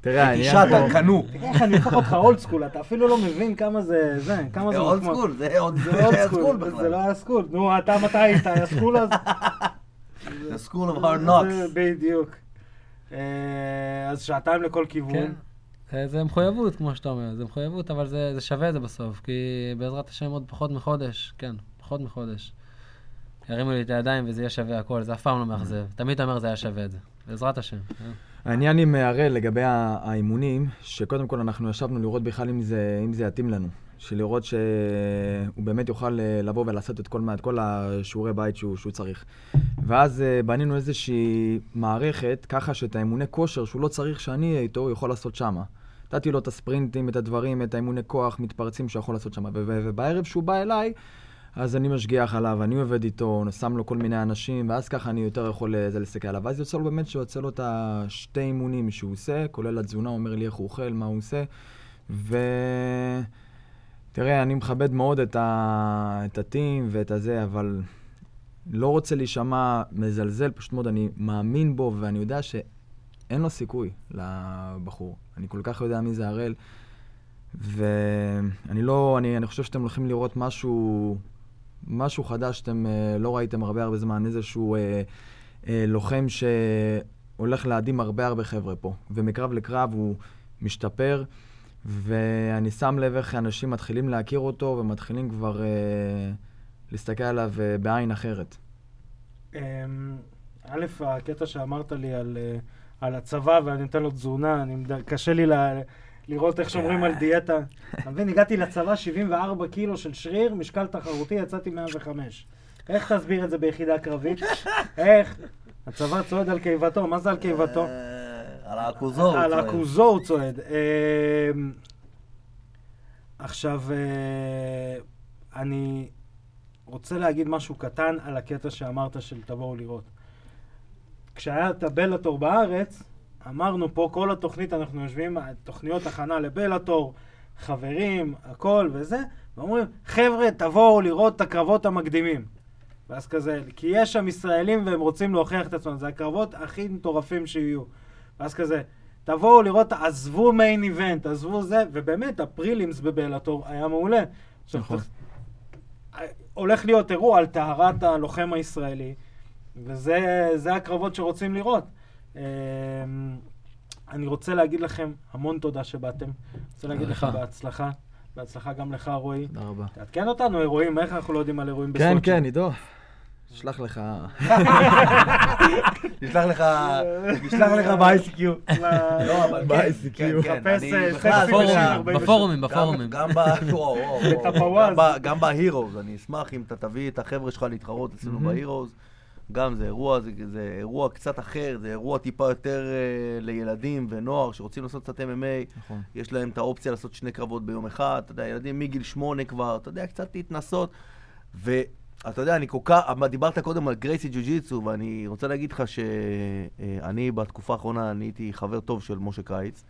תראה, העניין גישה, פה... אתה קנו. תראה איך אני הופך אותך old school, אתה אפילו לא מבין כמה זה, זה, כמה זה זה old. school, זה עוד זה old היה school, school זה בכלל. לא היה school. נו, אתה מתי היית? היה school אז? זה school of hard knocks. בדיוק. אה, אז שעתיים לכל כיוון. כן. זה מחויבות, כמו שאתה אומר, זה מחויבות, אבל זה, זה שווה את זה בסוף, כי בעזרת השם עוד פחות מחודש, כן, פחות מחודש. ירימו לי את הידיים וזה יהיה שווה הכל, זה אף פעם לא מאכזב. תמיד אתה אומר זה היה שווה את זה, בעזרת השם. כן. העניין עם הראל לגבי האימונים, שקודם כל אנחנו ישבנו לראות בכלל אם זה, אם זה יתאים לנו. שלראות שהוא באמת יוכל אה, לבוא ולעשות את כל, את כל השיעורי בית שהוא, שהוא צריך. ואז אה, בנינו איזושהי מערכת, ככה שאת האימוני כושר שהוא לא צריך שאני אהיה איתו, הוא יכול לעשות שמה. נתתי לו את הספרינטים, את הדברים, את האימוני כוח, מתפרצים שהוא יכול לעשות שמה. ובערב שהוא בא אליי, אז אני משגיח עליו, אני עובד איתו, שם לו כל מיני אנשים, ואז ככה אני יותר יכול אה, זה להסתכל עליו. ואז יוצא לו באמת שיוצא לו את השתי אימונים שהוא עושה, כולל התזונה, הוא אומר לי איך הוא אוכל, מה הוא עושה. ו... תראה, אני מכבד מאוד את, ה... את הטים ואת הזה, אבל לא רוצה להישמע מזלזל, פשוט מאוד אני מאמין בו, ואני יודע שאין לו סיכוי לבחור. אני כל כך יודע מי זה הראל, ואני לא, אני, אני חושב שאתם הולכים לראות משהו, משהו חדש שאתם אה, לא ראיתם הרבה הרבה זמן, איזשהו אה, אה, לוחם שהולך להדהים הרבה הרבה חבר'ה פה, ומקרב לקרב הוא משתפר. ואני שם לב איך אנשים מתחילים להכיר אותו ומתחילים כבר אה, להסתכל עליו אה, בעין אחרת. אמ, א', הקטע שאמרת לי על, אה, על הצבא ואני נותן לו תזונה, אני, קשה לי ל, לראות איך שומרים על דיאטה. אתה מבין, הגעתי לצבא 74 קילו של שריר, משקל תחרותי, יצאתי 105. איך תסביר את זה ביחידה קרבית? איך? הצבא צועד על קיבתו, מה זה על קיבתו? אה, על העכוזו. הוא על צועק. עכוזו הוא צועד. עכשיו, אה, אני רוצה להגיד משהו קטן על הקטע שאמרת של תבואו לראות. כשהיה את הבלאטור בארץ, אמרנו פה כל התוכנית, אנחנו יושבים, תוכניות הכנה לבלאטור, חברים, הכל וזה, ואומרים, חבר'ה, תבואו לראות את הקרבות המקדימים. ואז כזה, כי יש שם ישראלים והם רוצים להוכיח את עצמם, זה הקרבות הכי מטורפים שיהיו. ואז כזה, תבואו לראות, עזבו מיין איבנט, עזבו זה, ובאמת, הפרילימס בבלאטור היה מעולה. נכון. הולך להיות אירוע על טהרת הלוחם הישראלי, וזה זה הקרבות שרוצים לראות. אמ, אני רוצה להגיד לכם המון תודה שבאתם. רוצה להגיד לך. בהצלחה. בהצלחה גם לך, רועי. תודה רבה. תעדכן אותנו, אירועים, איך אנחנו לא יודעים על אירועים כן, בסוצ'י? כן, עידו. אשלח לך... נשלח לך, נשלח לך ב-ICQ. לא, אבל כן, ב-ICQ. כן, כן, חפש, אני בפורומים, 47. בפורומים, גם- ב... גם ב- גם בהירוז, אני אשמח אם אתה תביא את החבר'ה שלך להתחרות אצלנו. בהירוז. גם זה אירוע, זה, זה אירוע קצת אחר, זה אירוע טיפה יותר אה, לילדים ונוער שרוצים לעשות קצת MMA. נכון. יש להם את האופציה לעשות שני קרבות ביום אחד, אתה יודע, ילדים מגיל שמונה כבר, אתה יודע, קצת להתנסות. ואתה יודע, אני כל כך, דיברת קודם על גרייסי ג'ו-ג'יצו, ואני רוצה להגיד לך שאני בתקופה האחרונה, אני הייתי חבר טוב של משה קיץ,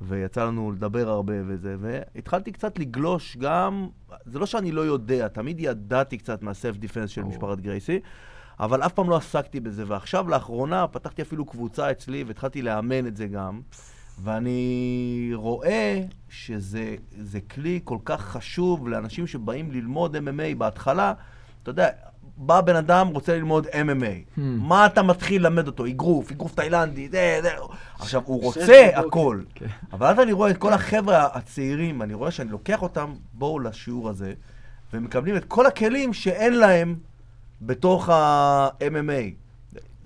ויצא לנו לדבר הרבה וזה, והתחלתי קצת לגלוש גם, זה לא שאני לא יודע, תמיד ידעתי קצת מהסלף דיפנס של ברור. משפחת גרייסי. אבל אף פעם לא עסקתי בזה, ועכשיו לאחרונה פתחתי אפילו קבוצה אצלי והתחלתי לאמן את זה גם. ואני רואה שזה זה כלי כל כך חשוב לאנשים שבאים ללמוד MMA בהתחלה. אתה יודע, בא בן אדם, רוצה ללמוד MMA. Hmm. מה אתה מתחיל ללמד אותו? אגרוף, אגרוף תאילנדי, זה, זה. עכשיו, הוא רוצה. הכל. כן. אבל אז אני רואה את כל החבר'ה הצעירים, אני רואה שאני לוקח אותם, בואו לשיעור הזה, והם מקבלים את כל הכלים שאין להם בתוך ה-MMA.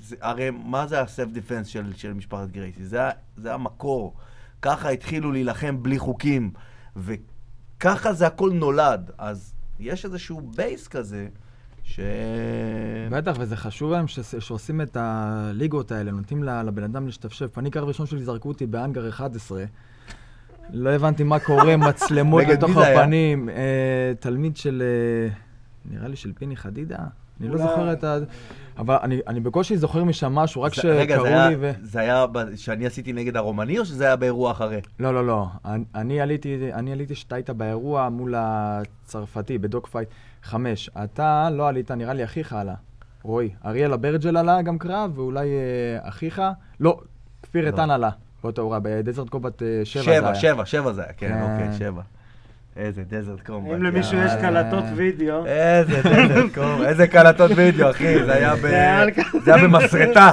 זה, הרי מה זה ה-self defense של, של משפחת גרייסי? זה, זה המקור. ככה התחילו להילחם בלי חוקים, וככה זה הכל נולד. אז יש איזשהו בייס כזה, ש... בטח, וזה חשוב להם ש- שעושים את הליגות האלה, נותנים לבן אדם להשתפשף. אני קרב ראשון שלי זרקו אותי באנגר 11. לא הבנתי מה קורה, מצלמות היה? הפנים. אה, תלמיד של, אה, נראה לי של פיני חדידה? אני לא זוכר את ה... אבל אני, אני בקושי זוכר משם משהו, רק זה- רגע, שקראו זה לי ו... זה היה שאני עשיתי נגד הרומני, או שזה היה באירוע אחרי? לא, לא, לא. אני, אני עליתי, אני עליתי שאתה היית באירוע מול הצרפתי, בדוק פייט 5. אתה לא עלית, נראה לי אחיך עלה. רועי. אריאל אברג'ל עלה גם קרב, ואולי אה, אחיך? לא, כפיר לא. איתן עלה. באותו אירוע, בדזרט קומבט 7 זה שבע, היה. שבע, שבע זה היה, כן, כן. אוקיי, שבע. איזה דזרט קומבט. אם למישהו יש. קלטות וידאו, איזה דזרט קומבט, איזה קלטות וידאו, אחי, זה היה ב... זה היה על- זה היה במסרטה.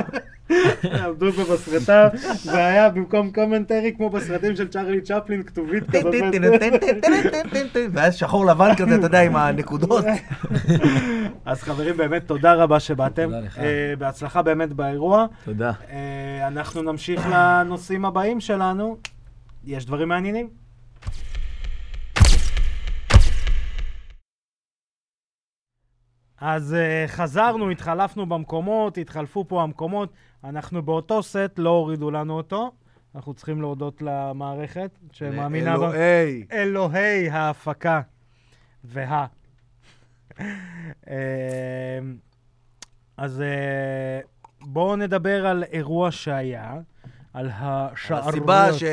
עמדו פה בסרטה, והיה במקום commentary כמו בסרטים של צ'רלי צ'פלין, כתובית כזאת. והיה שחור לבן כזה, אתה יודע, עם הנקודות. אז חברים, באמת תודה רבה שבאתם. תודה לך. אה, בהצלחה באמת באירוע. תודה. אה, אנחנו נמשיך לנושאים הבאים שלנו. יש דברים מעניינים. אז uh, חזרנו, התחלפנו במקומות, התחלפו פה המקומות. אנחנו באותו סט, לא הורידו לנו אותו. אנחנו צריכים להודות למערכת שמאמינה ב... אלוהי. אלוהי ההפקה וה. אה, אז אה, בואו נדבר על אירוע שהיה, על השערוריות. הסיבה ש...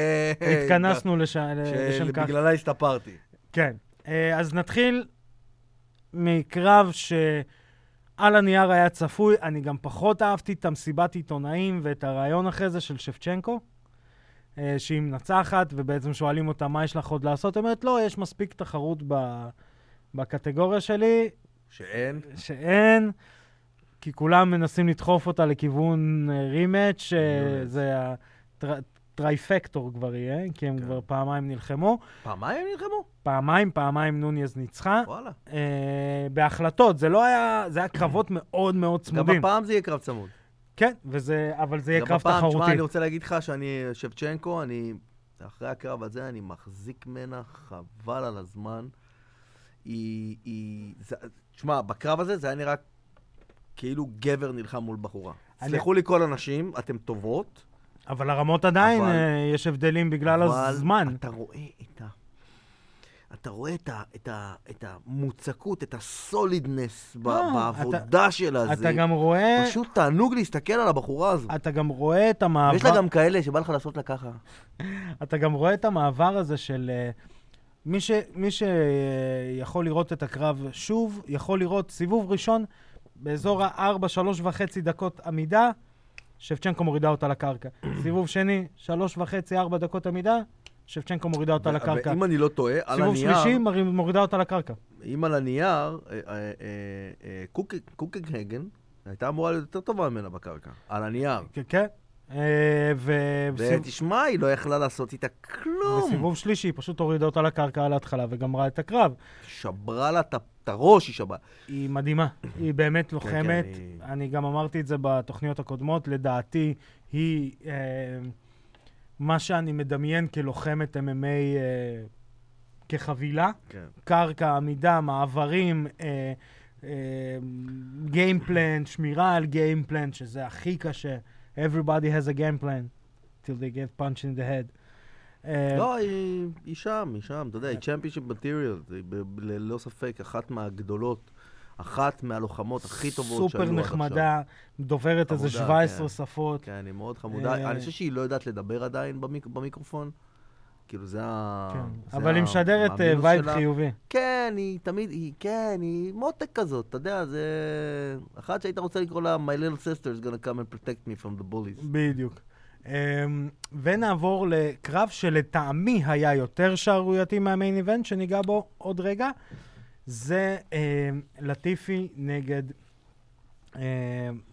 התכנסנו לש... לשם כך. שבגללה הסתפרתי. כן. אה, אז נתחיל מקרב שעל הנייר היה צפוי. אני גם פחות אהבתי את המסיבת עיתונאים ואת הרעיון אחרי זה של שפצ'נקו, אה, שהיא מנצחת, ובעצם שואלים אותה, מה יש לך עוד לעשות? היא אומרת, לא, יש מספיק תחרות ב... בקטגוריה שלי, שאין. שאין, כי כולם מנסים לדחוף אותה לכיוון אה, רימץ', שזה הטרייפקטור כבר יהיה, כי הם כן. כבר פעמיים נלחמו. פעמיים נלחמו? פעמיים, פעמיים נוניז ניצחה. וואלה. אה, בהחלטות, זה לא היה, זה היה קרבות מאוד מאוד גם צמודים. הפעם זה יהיה קרב צמוד. כן, וזה, אבל זה יהיה גם קרב הפעם, תחרותי. תשמע, אני רוצה להגיד לך שאני, שבצ'נקו, אני, אחרי הקרב הזה, אני מחזיק ממנה חבל על הזמן. היא, היא, זה- תשמע, בקרב הזה זה היה נראה כאילו גבר נלחם מול בחורה. סלחו לי כל הנשים, אתן טובות, אבל הרמות עדיין, אבל- אה, יש הבדלים בגלל אבל הזמן. אתה רואה את ה... אתה רואה את, ה, את, ה, את המוצקות, את הסולידנס ב- לא, בעבודה שלה. אתה זה גם רואה, פשוט תענוג להסתכל על הבחורה הזו. אתה גם רואה את המעבר, ויש לה גם כאלה שבא לך לעשות לה ככה. אתה גם רואה את המעבר הזה של... אה, מי, ש, מי שיכול לראות את הקרב שוב, יכול לראות סיבוב ראשון באזור ה-4, 3 וחצי דקות עמידה, שבצ'נקו מורידה אותה לקרקע. סיבוב שני, 3 וחצי, 4 דקות עמידה, שבצ'נקו מורידה אותה לקרקע. ואם אני לא טועה, על סיבוב הנייר, שלישי, מרי- מורידה אותה לקרקע. אם על הנייר, אה, אה, אה, קוק- קוקנהגן הייתה אמורה להיות יותר טובה ממנה בקרקע. על הנייר. כן, ותשמע, היא לא יכלה לעשות איתה כלום. וסיבוב שלישי, היא פשוט הורידה אותה לקרקע על ההתחלה וגמרה את הקרב. שברה לה את ה- את הראש, היא שברה. היא מדהימה, היא באמת לוחמת. כן, היא- אני גם אמרתי את זה בתוכניות הקודמות, לדעתי היא אה, מה שאני מדמיין כלוחמת MMA אה, כחבילה. כן. קרקע, עמידה, מעברים, אה, גיימפלן, שמירה על גיימפלן, שזה הכי קשה. Everybody has a game plan till they get punched in the head. אה, לא, היא היא שם, היא שם, אתה יודע, היא צ'מפיונשיפ מטריאל, היא ללא ספק אחת מהגדולות, אחת מהלוחמות הכי טובות שהיו סופר עד עכשיו. נחמדה, דוברת איזה חמודה, 17 כן. שפות. כן, היא מאוד חמודה. אה, אני חושב שהיא לא יודעת לדבר עדיין במיק- במיקרופון. כאילו, זה ה... כן, אבל היא משדרת אה, vibe. חיובי. כן, היא תמיד, היא, כן, היא מותק כזאת, אתה יודע, זה... אחת שהיית רוצה לקרוא לה My little sister is gonna come and protect me from the bullies. בדיוק. אמ, ונעבור לקרב שלטעמי היה יותר שערורייתי מה main event, שניגע בו עוד רגע. זה אמ, לטיפי נגד אמ,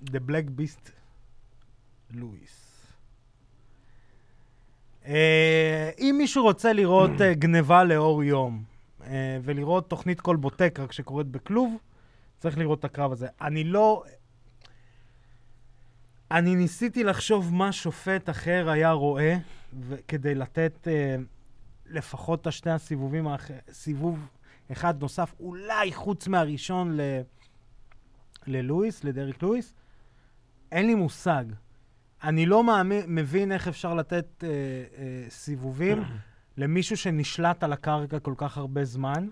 The Black Beast לואיס. אה, אם מישהו רוצה לראות אה, גניבה לאור יום, אה, ולראות תוכנית כלבוטק רק שקורית בכלוב, צריך לראות את הקרב הזה. אני לא... אני ניסיתי לחשוב מה שופט אחר היה רואה, ו- כדי לתת אה, לפחות את השני הסיבובים, האח... סיבוב אחד נוסף, אולי חוץ מהראשון ל... ללואיס, לדריק לואיס. אין לי מושג. אני לא מאמין, מבין איך אפשר לתת אה, אה, סיבובים למישהו שנשלט על הקרקע כל כך הרבה זמן,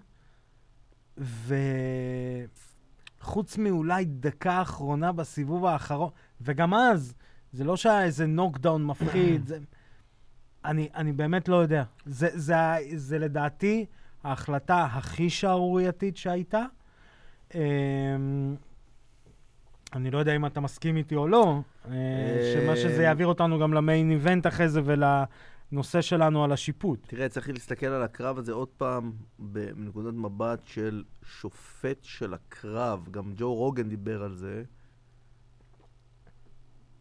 וחוץ מאולי דקה אחרונה בסיבוב האחרון, וגם אז, זה לא שהיה איזה נוקדאון מפחיד, זה... אני, אני באמת לא יודע. זה, זה, ה- זה לדעתי ההחלטה הכי שערורייתית שהייתה. אמ, אני לא יודע אם אתה מסכים איתי או לא, אה, שמה שזה יעביר אותנו גם למיין איבנט אחרי זה ולנושא שלנו על השיפוט. תראה, צריך להסתכל על הקרב הזה עוד פעם בנקודת מבט של שופט של הקרב. גם ג'ו רוגן דיבר על זה.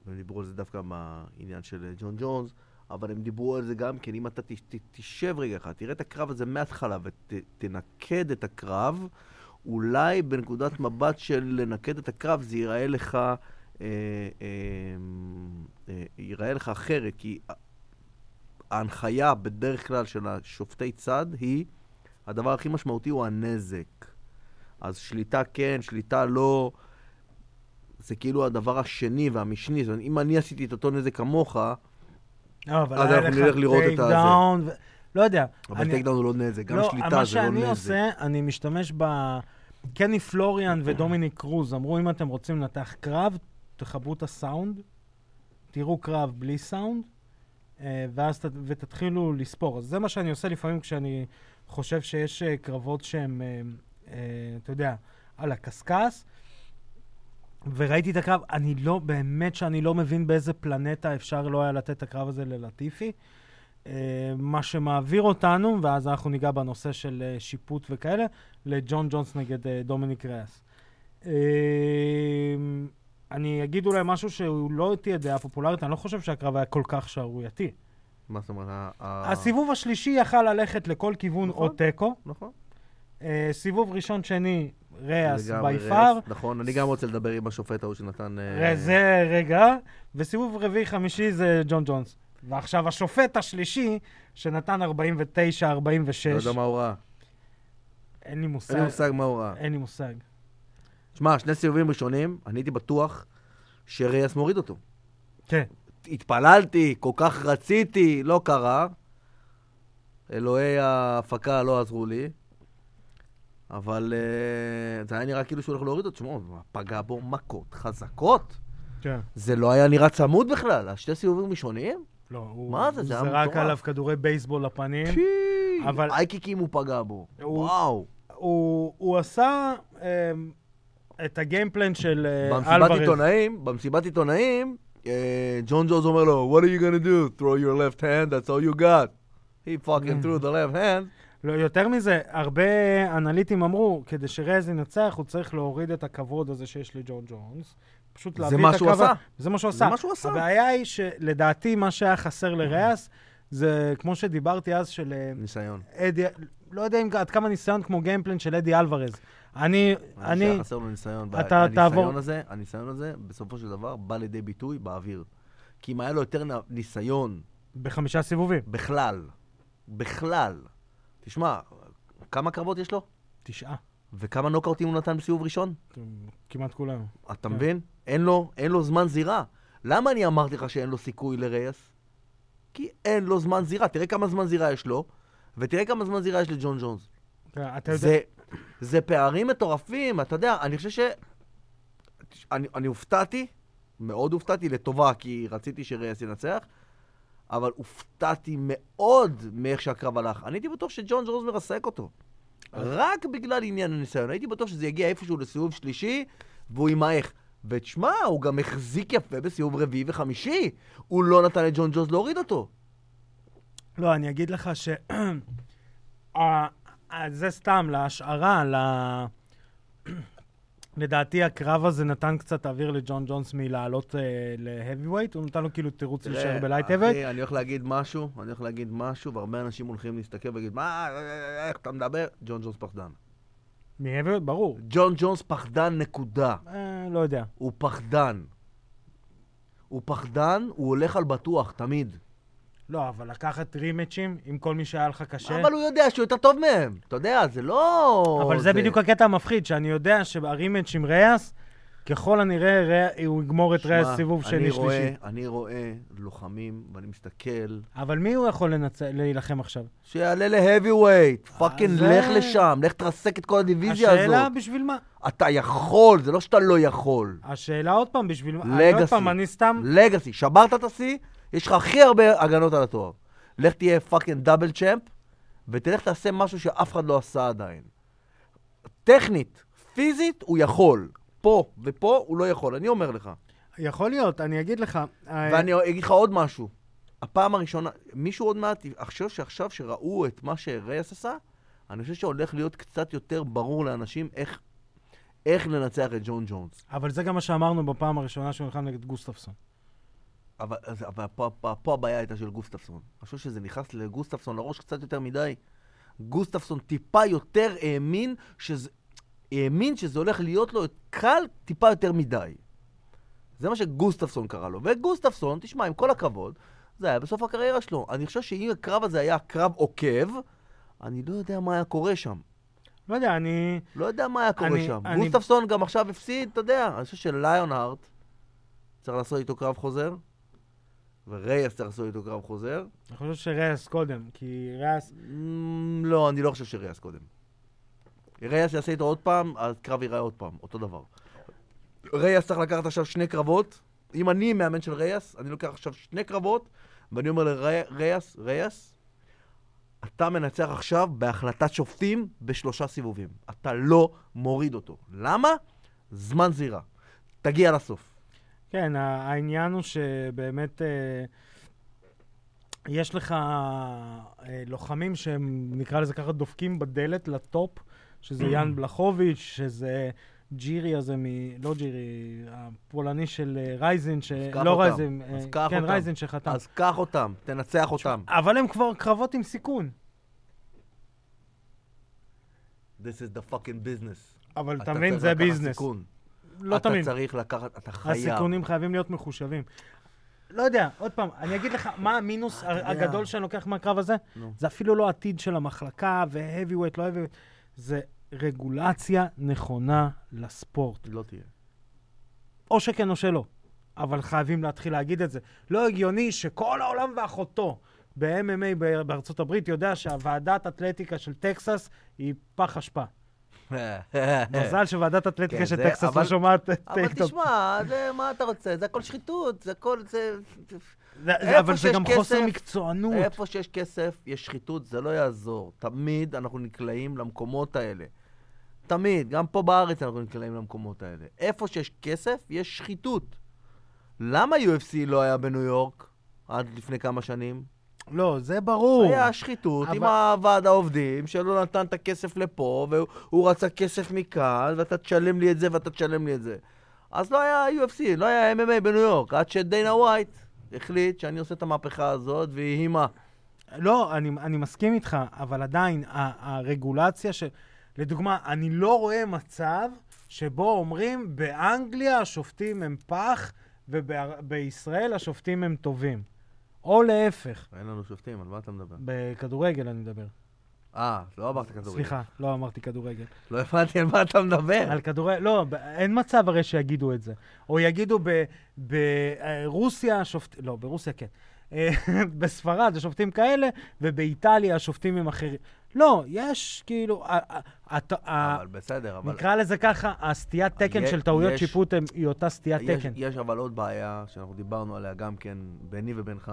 הם דיברו על זה דווקא מהעניין של ג'ון ג'ונס, אבל הם דיברו על זה גם כן, אם אתה ת, ת, תשב רגע אחד, תראה את הקרב הזה מההתחלה ותנקד את הקרב, אולי בנקודת מבט של לנקד את הקרב זה ייראה לך, אה, אה, אה, ייראה לך אחרת, כי ההנחיה בדרך כלל של השופטי צד היא, הדבר הכי משמעותי הוא הנזק. אז שליטה כן, שליטה לא, זה כאילו הדבר השני והמשני. זאת אומרת, אם אני עשיתי את אותו נזק כמוך, לא, אז אנחנו לך נלך לראות את הזה. ו... לא יודע. אבל אני- takedown הוא לא נזק, גם לא, שליטה מה זה לא שאני נזק. עושה, אני משתמש ב... קני פלוריאן ודומיניק קרוז אמרו, אם אתם רוצים לנתח קרב, תחברו את הסאונד, תראו קרב בלי סאונד, ואז ת... ותתחילו לספור. אז זה מה שאני עושה לפעמים כשאני חושב שיש אה, קרבות שהם, אה, אה, אתה יודע, על הקשקש. וראיתי את הקרב, אני לא, באמת שאני לא מבין באיזה פלנטה אפשר לא היה לתת את הקרב הזה ללטיפי. אה, מה שמעביר אותנו, ואז אנחנו ניגע בנושא של אה, שיפוט וכאלה, לג'ון ג'ונס נגד אה, דומיניק ריאס. אני אגיד אולי משהו שהוא לא תהיה דעה פופולרית, אני לא חושב שהקרב היה כל כך שערורייתי. מה זאת אומרת? הסיבוב השלישי יכל ללכת לכל כיוון או נכון. תיקו. נכון. אה, סיבוב ראשון, שני, ריאס בי פאר. נכון, אני גם רוצה לדבר עם השופט ההוא שנתן... אה, זה רגע, וסיבוב רביעי חמישי זה ג'ון ג'ונס. ועכשיו השופט השלישי, שנתן 49-46, לא יודע מה הוא ראה. אין לי מושג. אין לי מושג מה הוא ראה. אין לי מושג. שמע, שני סיבובים ראשונים, אני הייתי בטוח שריאס מוריד אותו. כן. התפללתי, כל כך רציתי, לא קרה. אלוהי ההפקה לא עזרו לי. אבל uh, זה היה נראה כאילו שהוא הולך להוריד אותו. תשמעו, פגע בו מכות חזקות. כן. זה לא היה נראה צמוד בכלל. השתי סיבובים ראשונים? לא, הוא מה זה? זה היה זרק. עליו כדורי בייסבול לפנים. פי, אבל- אייקיקים הוא פגע בו. הוא- וואו. הוא, הוא עשה אמ, את הגיימפלן של אה, במסיבת. עיתונאים, במסיבת עיתונאים, אה, ג'ון ג'וז אומר לו, What are you gonna do? Throw your left hand, that's all you got. He fucking threw the left hand. לא, יותר מזה, הרבה אנליטים אמרו, כדי שרז ינצח, הוא צריך להוריד את הכבוד הזה שיש לג'ון ג'ונס. פשוט זה להביא מה את שהוא הקרב... עשה. זה מה שהוא זה עשה. מה שהוא עשה. הבעיה היא שלדעתי מה שהיה חסר לריאס, זה כמו שדיברתי אז של אה, ניסיון. אדי, לא יודע אם עד כמה ניסיון כמו גיימפלן של אדי אלוורז. אני, אני. חסר לו ניסיון. אתה תעבור- הניסיון הזה, בסופו של דבר, בא לידי ביטוי באוויר. כי אם היה לו יותר ניסיון בחמישה סיבובים. בכלל, בכלל, תשמע, כמה קרבות יש לו? תשעה. וכמה נוקאוטים הוא נתן בסיבוב ראשון? כמעט כולם. אתה כן. מבין? אין לו, אין לו זמן זירה. למה אני אמרתי לך שאין לו סיכוי לרייס? כי אין לו זמן זירה. תראה כמה זמן זירה יש לו, ותראה כמה זמן זירה יש לג'ון ג'ונס. אתה יודע, זה, זה פערים מטורפים, אתה יודע, אני חושב ש... אני, אני הופתעתי, מאוד הופתעתי לטובה, כי רציתי שרייס ינצח, אבל הופתעתי מאוד מאיך שהקרב הלך. אני הייתי בטוח שג'ון ג'ונס מרסק אותו. רק בגלל עניין הניסיון. הייתי בטוח שזה יגיע איפשהו לסיבוב שלישי, והוא ימעך. ותשמע, הוא גם החזיק יפה בסיבוב רביעי וחמישי. הוא לא נתן לג'ון ג'ונס להוריד אותו. לא, אני אגיד לך ש... ה- ה- זה סתם, להשערה, ל... לדעתי הקרב הזה נתן קצת אוויר לג'ון ג'ונס מלעלות אה, weight, הוא נתן לו כאילו תירוץ להישאר ב light heavy אחי, אני הולך להגיד משהו, אני הולך להגיד משהו, והרבה אנשים הולכים להסתכל ולהגיד, מה, איך אתה מדבר? ג'ון ג'ונס פחדן. weight, ברור. ג'ון ג'ונס פחדן, נקודה. אה, לא יודע. הוא פחדן. הוא פחדן, הוא הולך על בטוח, תמיד. לא, אבל לקחת rematch-ים עם כל מי שהיה לך קשה... אבל הוא יודע שהוא יותר טוב מהם. אתה יודע, זה לא... אבל זה בדיוק הקטע המפחיד, שאני יודע שה rematch עם רייס, ככל הנראה הוא יגמור את רייס סיבוב שני רואה- שלישי. אני רואה לוחמים, ואני מסתכל, אבל מי הוא יכול לנצ- להילחם עכשיו? שיעלה ל heavyweight. fucking זה- לך לשם, לך תרסק את כל הדיוויזיה השאלה הזאת. בשביל מה? אתה יכול, זה לא שאתה לא יכול. השאלה עוד פעם, בשביל מה? אני עוד legacy. פעם, אני סתם... legacy, שברת את השיא, יש לך הכי הרבה הגנות על התואר. לך תהיה fucking double champ, ותלך תעשה משהו שאף אחד לא עשה עדיין. טכנית, פיזית, הוא יכול. פה ופה הוא לא יכול, אני אומר לך. יכול להיות, אני אגיד לך. אה, ואני אגיד לך עוד משהו. הפעם הראשונה, מישהו עוד מעט, אני חושב שעכשיו שראו את מה שרייס עשה, אני חושב שהולך להיות קצת יותר ברור לאנשים איך, איך לנצח את ג'ון ג'ונס. אבל זה גם מה שאמרנו בפעם הראשונה שהוא נלחם נגד גוסטפסון. אבל, אז- אבל פה, פה, פה הבעיה הייתה של גוסטפסון. אני חושב שזה נכנס לגוסטפסון לראש קצת יותר מדי. גוסטפסון טיפה יותר האמין שזה, האמין שזה הולך להיות לו קל טיפה יותר מדי. זה מה שגוסטפסון קרא לו. וגוסטפסון, תשמע, עם כל הכבוד, זה היה בסוף הקריירה שלו. אני חושב שאם הקרב הזה היה קרב עוקב, אני לא יודע מה היה קורה שם. לא יודע, אני... לא יודע מה היה קורה אני- שם. אני- גוסטפסון גם עכשיו הפסיד, אתה יודע. אני חושב שליון הארט צריך לעשות איתו קרב חוזר, ורייס צריך לעשות איתו קרב חוזר. אני חושב שריאס קודם, כי ריאס... Mm, לא, אני לא חושב שרייס קודם. רייס יעשה איתו עוד פעם, הקרב ייראה עוד פעם, אותו דבר. רייס צריך לקחת עכשיו שני קרבות. אם אני מאמן של רייס, אני לוקח עכשיו שני קרבות, ואני אומר לרייס, רייס, אתה מנצח עכשיו בהחלטת שופטים בשלושה סיבובים. אתה לא מוריד אותו. למה? זמן זירה. תגיע לסוף. כן, העניין הוא שבאמת אה, יש לך אה, לוחמים שהם, נקרא לזה ככה, דופקים בדלת ל top, שזה יאן בלחוביץ', שזה ג'ירי הזה מ... לא ג'ירי, הפולני של אה, רייזין, ש... לא אותם. רייזין, אז קח כן, אותם. רייזין שחתם. אז קח אותם, תנצח אותם. אבל הם כבר קרבות עם סיכון. This is the fucking business. אבל אתה מבין, זה ביזנס. סיכון. לא אתה תמיד. צריך לקחת, אתה חייב. הסיכונים חייבים להיות מחושבים. לא יודע, עוד פעם, אני אגיד לך, מה המינוס אתה יודע. הגדול שאני לוקח מהקרב הזה? זה אפילו לא עתיד של המחלקה, ו-heavyweight, לא heavyweight, זה רגולציה נכונה לספורט. לא תהיה. או שכן או שלא, אבל חייבים להתחיל להגיד את זה. לא הגיוני שכל העולם ואחותו ב-MMA בארצות הברית יודע שהוועדת אתלטיקה של טקסס היא פח אשפה. מזל שוועדת אתלטיקה כן, של טקסס לא שומעת את אבל. תשמע, זה מה אתה רוצה? זה הכל שחיתות, זה הכל, זה... אבל זה גם חוסר מקצוענות. איפה שיש כסף, יש שחיתות, זה לא יעזור. תמיד אנחנו נקלעים למקומות האלה. תמיד, גם פה בארץ אנחנו נקלעים למקומות האלה. איפה שיש כסף, יש שחיתות. למה UFC לא היה בניו יורק עד לפני כמה שנים? לא, זה ברור. היה שחיתות עם אבל- הוועד העובדים, שלא נתן את הכסף לפה, והוא רצה כסף מכאן, ואתה תשלם לי את זה ואתה תשלם לי את זה. אז לא היה UFC, לא היה MMA בניו יורק, עד שדיינה ווייט החליט שאני עושה את המהפכה הזאת, ויהי מה. לא, אני, אני מסכים איתך, אבל עדיין, הרגולציה ש... לדוגמה, אני לא רואה מצב שבו אומרים, באנגליה השופטים הם פח, ובישראל השופטים הם טובים. או להפך, אין לנו שופטים, על מה אתה מדבר? בכדורגל אני מדבר. אה, לא אמרת כדורגל. סליחה, לא אמרתי כדורגל. לא הבנתי על מה אתה מדבר. על כדורגל, לא, אין מצב הרי שיגידו את זה. או יגידו ברוסיה השופטים, לא, ברוסיה כן. אה, בספרד השופטים כאלה, ובאיטליה השופטים הם אחרים. לא, יש כאילו, אבל בסדר, אבל... נקרא לזה ככה, הסטיית תקן יש- של טעויות שיפוט היא אותה סטיית יש, תקן. יש אבל עוד בעיה, שאנחנו דיברנו עליה גם כן, ביני ובינך,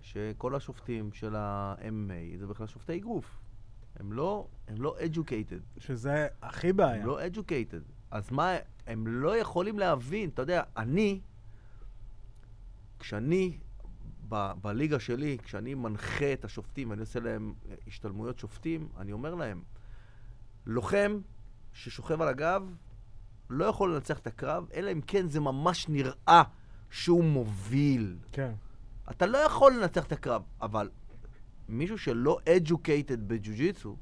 שכל השופטים של ה-MMA זה בכלל שופטי אגרוף. הם לא, הם לא educated. שזה הכי בעיה. הם לא educated. אז מה, הם לא יכולים להבין, אתה יודע, אני, כשאני, ב- בליגה שלי, כשאני מנחה את השופטים, אני עושה להם אה, השתלמויות שופטים, אני אומר להם, לוחם ששוכב על הגב לא יכול לנצח את הקרב, אלא אם כן זה ממש נראה שהוא מוביל. כן. אתה לא יכול לנצח את הקרב, אבל מישהו שלא educated בג'ו-ג'יצו,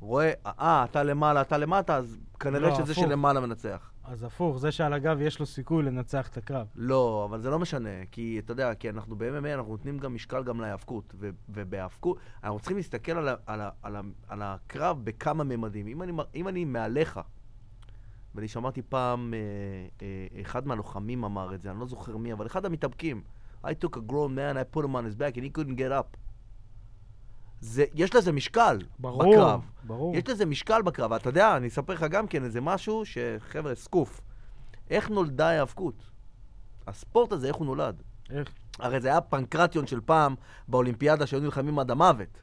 רואה, אה, אתה למעלה, אתה למטה, אז כנראה לא, שזה הפוך. שלמעלה מנצח. אז הפוך, זה שעל הגב יש לו סיכוי לנצח את הקרב. לא, אבל זה לא משנה, כי אתה יודע, כי אנחנו ב-MMA, אנחנו נותנים גם משקל גם להיאבקות, ובהיאבקות, אנחנו צריכים להסתכל על, ה- על, על, על הקרב בכמה ממדים. אם אני, אם אני מעליך, ואני שמעתי פעם, אה, אה, אחד מהלוחמים אמר את זה, אני לא זוכר מי, אבל אחד המתאבקים, I took a grown man, I put him on his back and he couldn't get up. זה, יש לזה משקל ברור, בקרב. ברור. יש לזה משקל בקרב. אתה יודע, אני אספר לך גם כן איזה משהו שחבר'ה, סקוף. איך נולדה ההיאבקות? הספורט הזה, איך הוא נולד? איך? הרי זה היה פנקרטיון של פעם באולימפיאדה שהיו נלחמים עד המוות.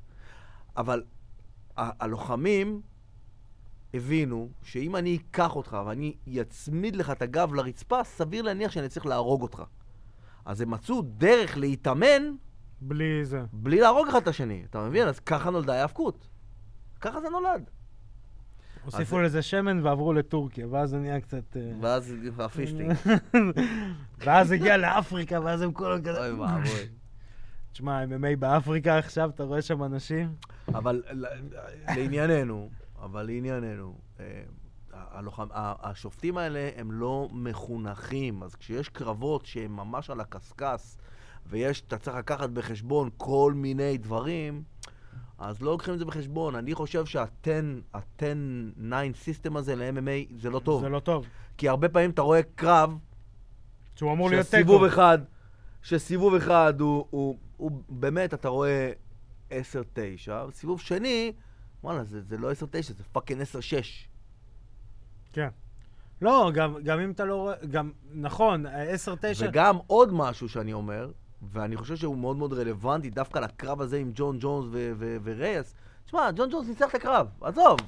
אבל ה- הלוחמים הבינו שאם אני אקח אותך ואני אצמיד לך את הגב לרצפה, סביר להניח שאני צריך להרוג אותך. אז הם מצאו דרך להתאמן בלי זה. בלי להרוג אחד את השני. אתה מבין? אז ככה נולדה ההיאבקות. ככה זה נולד. הוסיפו לזה שמן ועברו לטורקיה, ואז זה נהיה קצת... אה, ואז הפיסטינג. ואז הגיע לאפריקה, ואז הם כל כזה... אוי ואבוי. תשמע, MMA באפריקה עכשיו, אתה רואה שם אנשים? אבל לענייננו, אבל לענייננו, אה, הלוחם, השופטים האלה הם לא מחונכים, אז כשיש קרבות שהם ממש על הקשקש, ויש, אתה צריך לקחת בחשבון כל מיני דברים, אז לא לוקחים את זה בחשבון. אני חושב שה-10, ה-10-9 סיסטם הזה ל-MMA זה לא טוב. זה לא טוב. כי הרבה פעמים אתה רואה קרב, שהוא אמור להיות שסיבוב תיקו. אחד, שסיבוב אחד הוא, הוא, הוא באמת, אתה רואה 10-9, סיבוב שני, וואלה, זה, זה לא 10-9, זה fucking 10-6. כן. לא, גם, גם אם אתה לא רואה... גם, נכון, 10-9... וגם עוד משהו שאני אומר, ואני חושב שהוא מאוד מאוד רלוונטי דווקא לקרב הזה עם ג'ון ג'ונס ורייס. תשמע, ג'ון ג'ונס ניצח את הקרב, עזוב.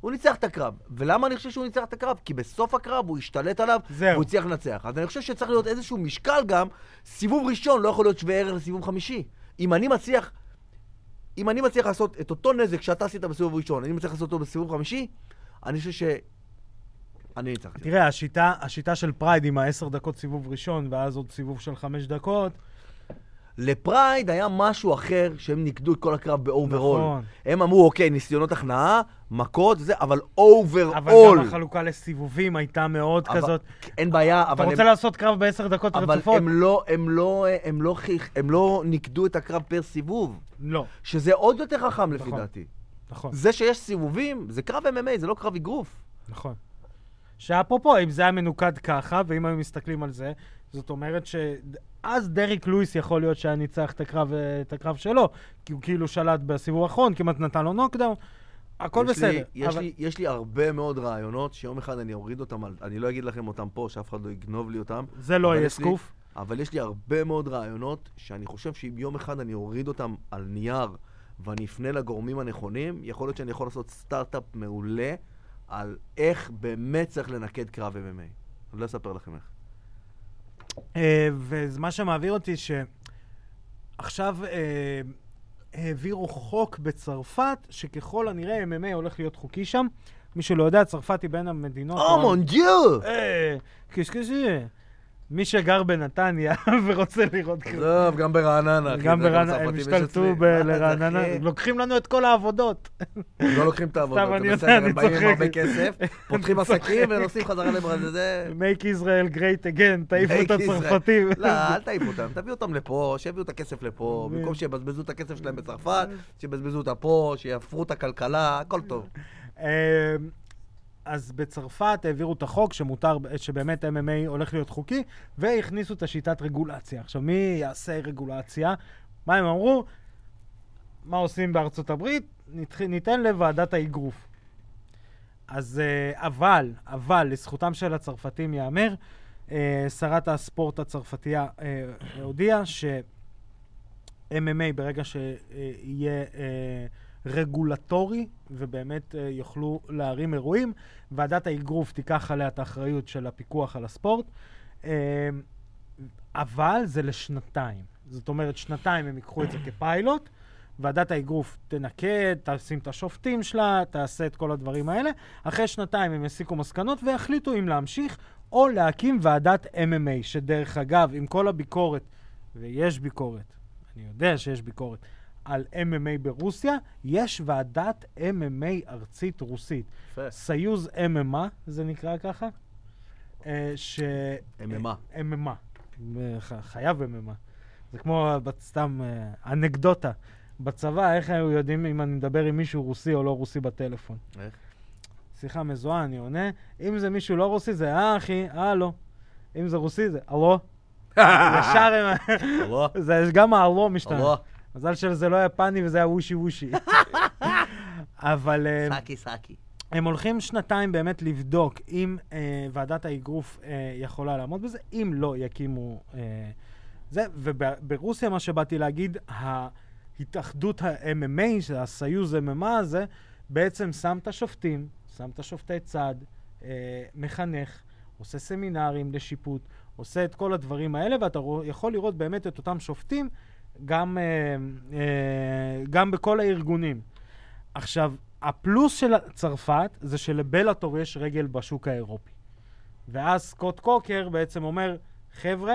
הוא ניצח את הקרב. ולמה אני חושב שהוא ניצח את הקרב? כי בסוף הקרב הוא השתלט עליו, זהו. והוא הצליח לנצח. אז אני חושב שצריך להיות איזשהו משקל גם, סיבוב ראשון לא יכול להיות שווה ערך לסיבוב חמישי. אם אני מצליח, אם אני מצליח לעשות את אותו נזק שאתה עשית בסיבוב ראשון, אני מצליח לעשות אותו בסיבוב חמישי, אני חושב ש... אני ניצחתי. תראה, השיטה, השיטה של פרייד עם העשר דקות סיבוב ראשון, ואז עוד סיבוב של חמש דקות, לפרייד היה משהו אחר, שהם ניקדו את כל הקרב ב overall. נכון. הם אמרו, אוקיי, ניסיונות הכנעה, מכות, זה, אבל אבל overall. גם החלוקה לסיבובים הייתה מאוד אבל- כזאת. אין בעיה, אתה אבל רוצה הם, לעשות קרב בעשר דקות אבל רצופות? הם לא, הם לא, הם לא, חיכ- הם לא ניקדו את הקרב פר סיבוב, לא, שזה עוד יותר חכם לפי נכון. דעתי. נכון, זה שיש סיבובים, זה קרב MMA, זה לא קרב אגרוף. נכון. שאפרופו, אם זה היה מנוקד ככה, ואם היו מסתכלים על זה, זאת אומרת שאז דריק לואיס יכול להיות שהיה ניצח את הקרב, את הקרב שלו, כי הוא כאילו שלט בסיבוב האחרון, כמעט נתן לו נוקדאון, הכל יש לי, בסדר. יש, אבל... לי, יש לי הרבה מאוד רעיונות שיום אחד אני אוריד אותם, על, אני לא אגיד לכם אותם פה, שאף אחד לא יגנוב לי אותם. זה לא יהיה יש לי- סקוף. אבל יש לי הרבה מאוד רעיונות שאני חושב שאם יום אחד אני אוריד אותם על נייר ואני אפנה לגורמים הנכונים, יכול להיות שאני יכול לעשות סטארט-אפ מעולה על איך באמת צריך לנקד קרב MMA. אני לא אספר לכם איך. אה, ומה שמעביר אותי שעכשיו אה, העבירו חוק בצרפת, שככל הנראה MMA הולך להיות חוקי שם. מי שלא יודע, צרפת היא בין המדינות... או מון דיו! אה, קשקשי. מי שגר בנתניה ורוצה לראות קרב. עזוב, גם ברעננה. גם זה ברעננה, הם השתלטו לרעננה? לוקחים לנו את כל העבודות. לא לוקחים את העבודות, סתם, אני זה יודע, בסדר, הם באים עם הרבה. כסף, פותחים עסקים ונוסעים חזרה לברזיל, זה... make Israel great again, תעיפו את. הצרפתים. לא, אל תעיף אותם, תביאו אותם לפה, שיביאו את הכסף לפה, מבין. במקום שיבזבזו את הכסף שלהם בצרפת, שיבזבזו אותה פה, שיפרו את הכלכלה, הכל טוב. אז בצרפת העבירו את החוק שמותר, שבאמת MMA הולך להיות חוקי, והכניסו את השיטת רגולציה. עכשיו, מי יעשה רגולציה? מה הם אמרו? מה עושים בארצות הברית? ניתן לוועדת האגרוף. אז אה, אבל, אבל, לזכותם של הצרפתים ייאמר, אה, שרת הספורט הצרפתייה אה, הודיעה ש-MMA, ברגע שיהיה רגולטורי, ובאמת אה, יוכלו להרים אירועים, ועדת האגרוף תיקח עליה את האחריות של הפיקוח על הספורט, אה, אבל זה לשנתיים. זאת אומרת, שנתיים הם ייקחו את זה כפיילוט, ועדת האגרוף תנקד, תשים את השופטים שלה, תעשה את כל הדברים האלה. אחרי שנתיים הם יסיקו מסקנות ויחליטו אם להמשיך או להקים ועדת MMA, שדרך אגב, עם כל הביקורת, ויש ביקורת, אני יודע שיש ביקורת, על MMA ברוסיה, יש ועדת MMA ארצית רוסית. יפה. סיוז MMA, זה נקרא ככה? אה, ש... MMA. MMA. חייב MMA. זה כמו סתם אה, אנקדוטה. בצבא, איך היו יודעים אם אני מדבר עם מישהו רוסי או לא רוסי בטלפון? איך? שיחה מזוהה, אני עונה. אם זה מישהו לא רוסי, זה אה, אחי, הלו. אם זה רוסי, זה הלו. ישר הם... הלו, זה גם ההלו משתנה. הלו, מזל שזה לא היה פאני וזה היה וושי וושי. אבל אה, סאקי סאקי. הם הולכים שנתיים באמת לבדוק אם אה, ועדת האגרוף אה, יכולה לעמוד בזה, אם לא יקימו אה, זה. וברוסיה, מה שבאתי להגיד, ההתאחדות ה-MMA, הסיוז MMA הזה, בעצם שם את השופטים, שם את השופטי צד, אה, מחנך, עושה סמינרים לשיפוט, עושה את כל הדברים האלה, ואתה יכול לראות באמת את אותם שופטים גם, אה, אה, גם בכל הארגונים. עכשיו, הפלוס של צרפת זה שלבלאטור יש רגל בשוק האירופי. ואז סקוט קוקר בעצם אומר, חבר'ה,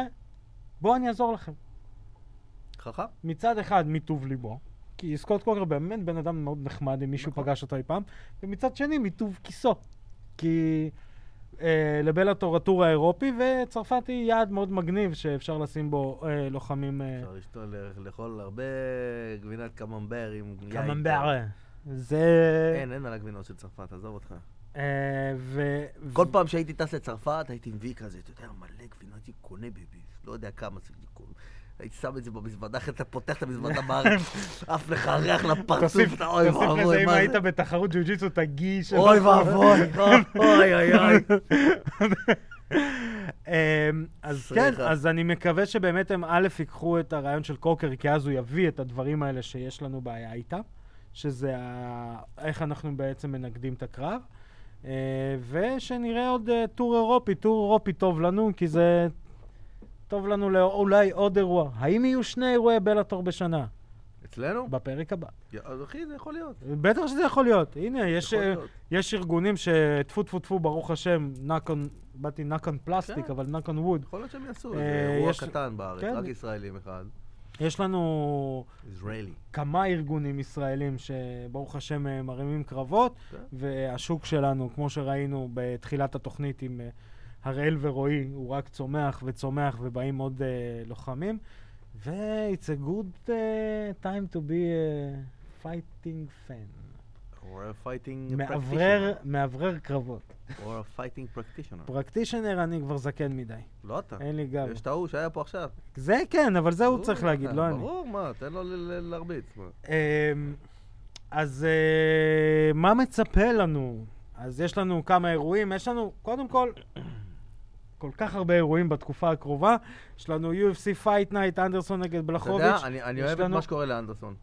בואו אני אעזור לכם. חכם. מצד אחד, מטוב ליבו, כי סקוט קוקר באמת בן אדם מאוד נחמד, אם מישהו נכון. פגש אותו אי פעם, ומצד שני, מטוב כיסו. כי לבלאטור הטור האירופי, וצרפת היא יעד מאוד מגניב שאפשר לשים בו אה, לוחמים... אה, אפשר לשתול, לאכול הרבה גבינת קממבר עם יין. קממבר. זה... אין, אין על הגבינות של צרפת, עזוב אותך. אה, ו... כל פעם שהייתי טס לצרפת, הייתי מביא כזה, אתה יודע, מלא גבינות, הייתי קונה בבי, לא יודע כמה זה קונה. הייתי שם את זה במזוודה, אחרי אתה פותח את המזוודה בארץ, עף לך ריח לפרצוף, אתה אוי תוסיף לזה, ואבוי, אם היית? בתחרות ג'ו-ג'יצו, תגיש. אוי ואבוי, אוי אוי אוי. אמ, אז כן. אז אני מקווה שבאמת הם א', ייקחו את הרעיון של קוקר, כי אז הוא יביא את הדברים האלה שיש לנו בעיה איתם, שזה. איך אנחנו בעצם מנגדים את הקרב. אה, ושנראה עוד אה, טור אירופי, טור אירופי טוב לנו, כי זה טוב לנו לאולי עוד אירוע. האם יהיו שני אירועי בלאטור בשנה? אצלנו? בפרק הבא. אחי, זה יכול להיות. בטח שזה יכול להיות. הנה, יש, אה, להיות. יש ארגונים שטפו טפו טפו, ברוך השם, נקון, באתי נקון פלסטיק, כן. אבל נקון ווד. יכול להיות שהם יעשו אה, איזה אירוע יש- קטן בארץ, כן. רק ישראלים אחד. יש לנו ישראלי. כמה ארגונים ישראלים שברוך השם אה, מרימים קרבות, כן. והשוק שלנו, כמו שראינו בתחילת התוכנית עם אה, הראל ורועי, הוא רק צומח וצומח ובאים עוד uh, לוחמים. ו-it's a good uh, time to be a fighting fan. Or a fighting מאוורר, practitioner. מאוורר קרבות. Or a fighting practitioner. פרקטישנר אני כבר זקן מדי, לא אתה. אין לי גב. יש את ההוא שהיה פה עכשיו. זה כן, אבל זה הוא ברור, צריך להגיד, לא אני. ברור, מה, תן לו להרביץ. אמ, אז אה, מה מצפה לנו? אז יש לנו כמה אירועים, יש לנו, קודם כל, כל כך הרבה אירועים בתקופה הקרובה. יש לנו UFC Fight Night, אנדרסון נגד אתה בלחוביץ'. יודע, אני אני אוהב את לנו- מה שקורה לאנדרסון.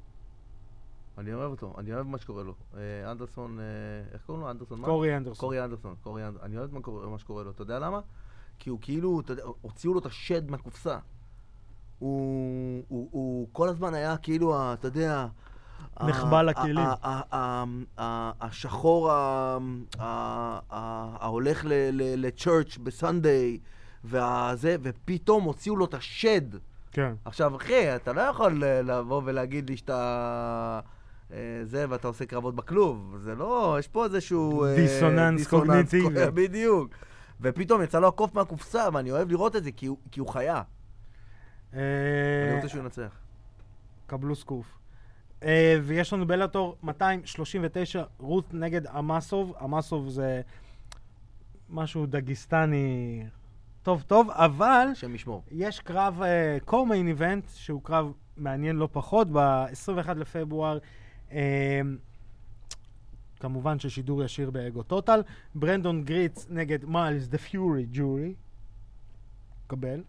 אני אוהב אותו, אני אוהב מה שקורה לו. אה, אנדרסון, אה, איך קוראים לו? אנדרסון מה? קורי אנדרסון. קורי אנדרסון, קורי אנדרסון. אני אוהב את מה קורה- מה שקורה לו. אתה יודע למה? כי הוא כאילו, אתה יודע, הוציאו לו את השד מהקופסה. הוא, הוא, הוא כל הזמן היה כאילו, אתה יודע... נחבא לכלים. השחור ההולך לצ'רץ' בסנדיי, והזה, ופתאום הוציאו לו את השד. כן. עכשיו, אחי, אתה לא יכול אה, לבוא ולהגיד לי שאתה... אה, זה, ואתה עושה קרבות בכלוב. זה לא, יש פה איזשהו... אה, דיסוננס קוגניטיבי. קו- בדיוק. ופתאום יצא לו הקוף מהקופסה, ואני אוהב לראות את זה, כי הוא, חיה. אני רוצה שהוא ינצח. קבלו סקוף. אה, ויש לנו בלאטור 239, רות נגד אמסוב. אמסוב זה משהו דגיסטני טוב טוב, אבל השם ישמור. יש קרב קו-מיין איבנט, שהוא קרב מעניין לא פחות, ב-21 לפברואר. אה, כמובן ששידור ישיר באגו טוטל. ברנדון גריץ נגד מיילס דה פיורי ג'ורי. קבל.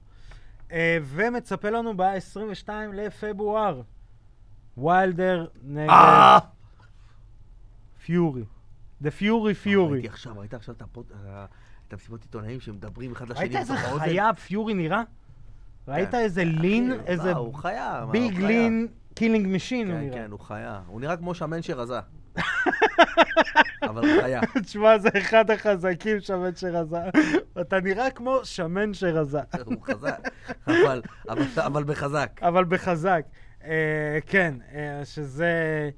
אה, ומצפה לנו ב-22 לפברואר. ויילדר נגד אה! פיורי. דה פיורי פיורי. ראיתי עכשיו, ראית עכשיו את הפוד- אה, את המסיבות עיתונאים שמדברים אחד לשני. ראית איזה? חיה פיורי נראה? ראית כן. איזה lean? אחי, איזה big. lean killing machine הוא כן, נראה. כן, הוא חיה. הוא נראה כמו שמן שרזה. אבל חיה. תשמע, זה אחד החזקים שמן שרזה. אתה נראה כמו שמן שרזה, הוא חזק. אבל בחזק. אבל בחזק. אה, כן, אה, שזה...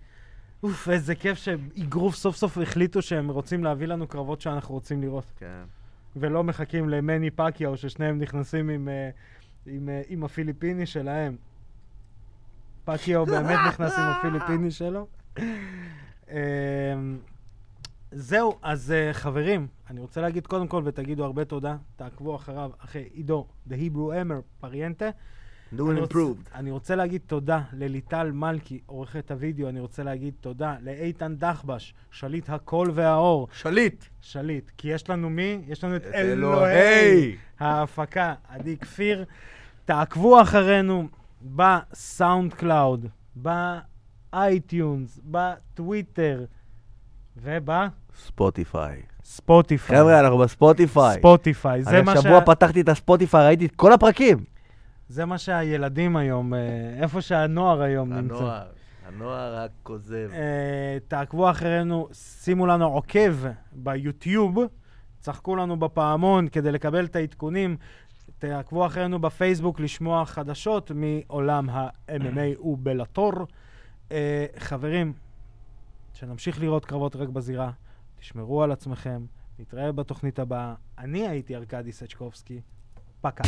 אוף, איזה כיף שאגרוף סוף סוף החליטו שהם רוצים להביא לנו קרבות שאנחנו רוצים לראות. כן. ולא מחכים למני פקיהו, ששניהם נכנסים עם, אה, עם, עם הפיליפיני שלהם. פקיהו באמת נכנס עם הפיליפיני שלו. אה, זהו, אז חברים, אני רוצה להגיד קודם כל, ותגידו הרבה תודה, תעקבו אחריו, אחרי עידו, The Hebrew Hammer פריאנטה. New אני improved. אני רוצה להגיד תודה לליטל מלכי, עורכת הוידאו, אני רוצה להגיד תודה לאיתן דחבש, שליט הקול והאור, שליט. שליט, כי יש לנו מי? יש לנו את את אלוהי אלוהי. ההפקה, עדי כפיר. תעקבו אחרינו ב SoundCloud, ב iTunes, בטוויטר ספוטיפיי. ובספוטיפיי. חבר'ה, אנחנו בספוטיפיי. ספוטיפיי, זה אני מה, השבוע שה... פתחתי את הספוטיפיי, ראיתי את כל הפרקים. זה מה שהילדים היום, אה, איפה שהנוער היום נמצא. הנוער, הנוער הכוזב. אה, תעקבו אחרינו, שימו לנו עוקב ביוטיוב, צחקו לנו בפעמון כדי לקבל את העדכונים. תעקבו אחרינו בפייסבוק לשמוע חדשות מעולם ה-MMA ובלטור. אה, חברים, שנמשיך לראות קרבות רק בזירה, תשמרו על עצמכם, נתראה בתוכנית הבאה. אני הייתי ארכדי סצ'קובסקי, פקה.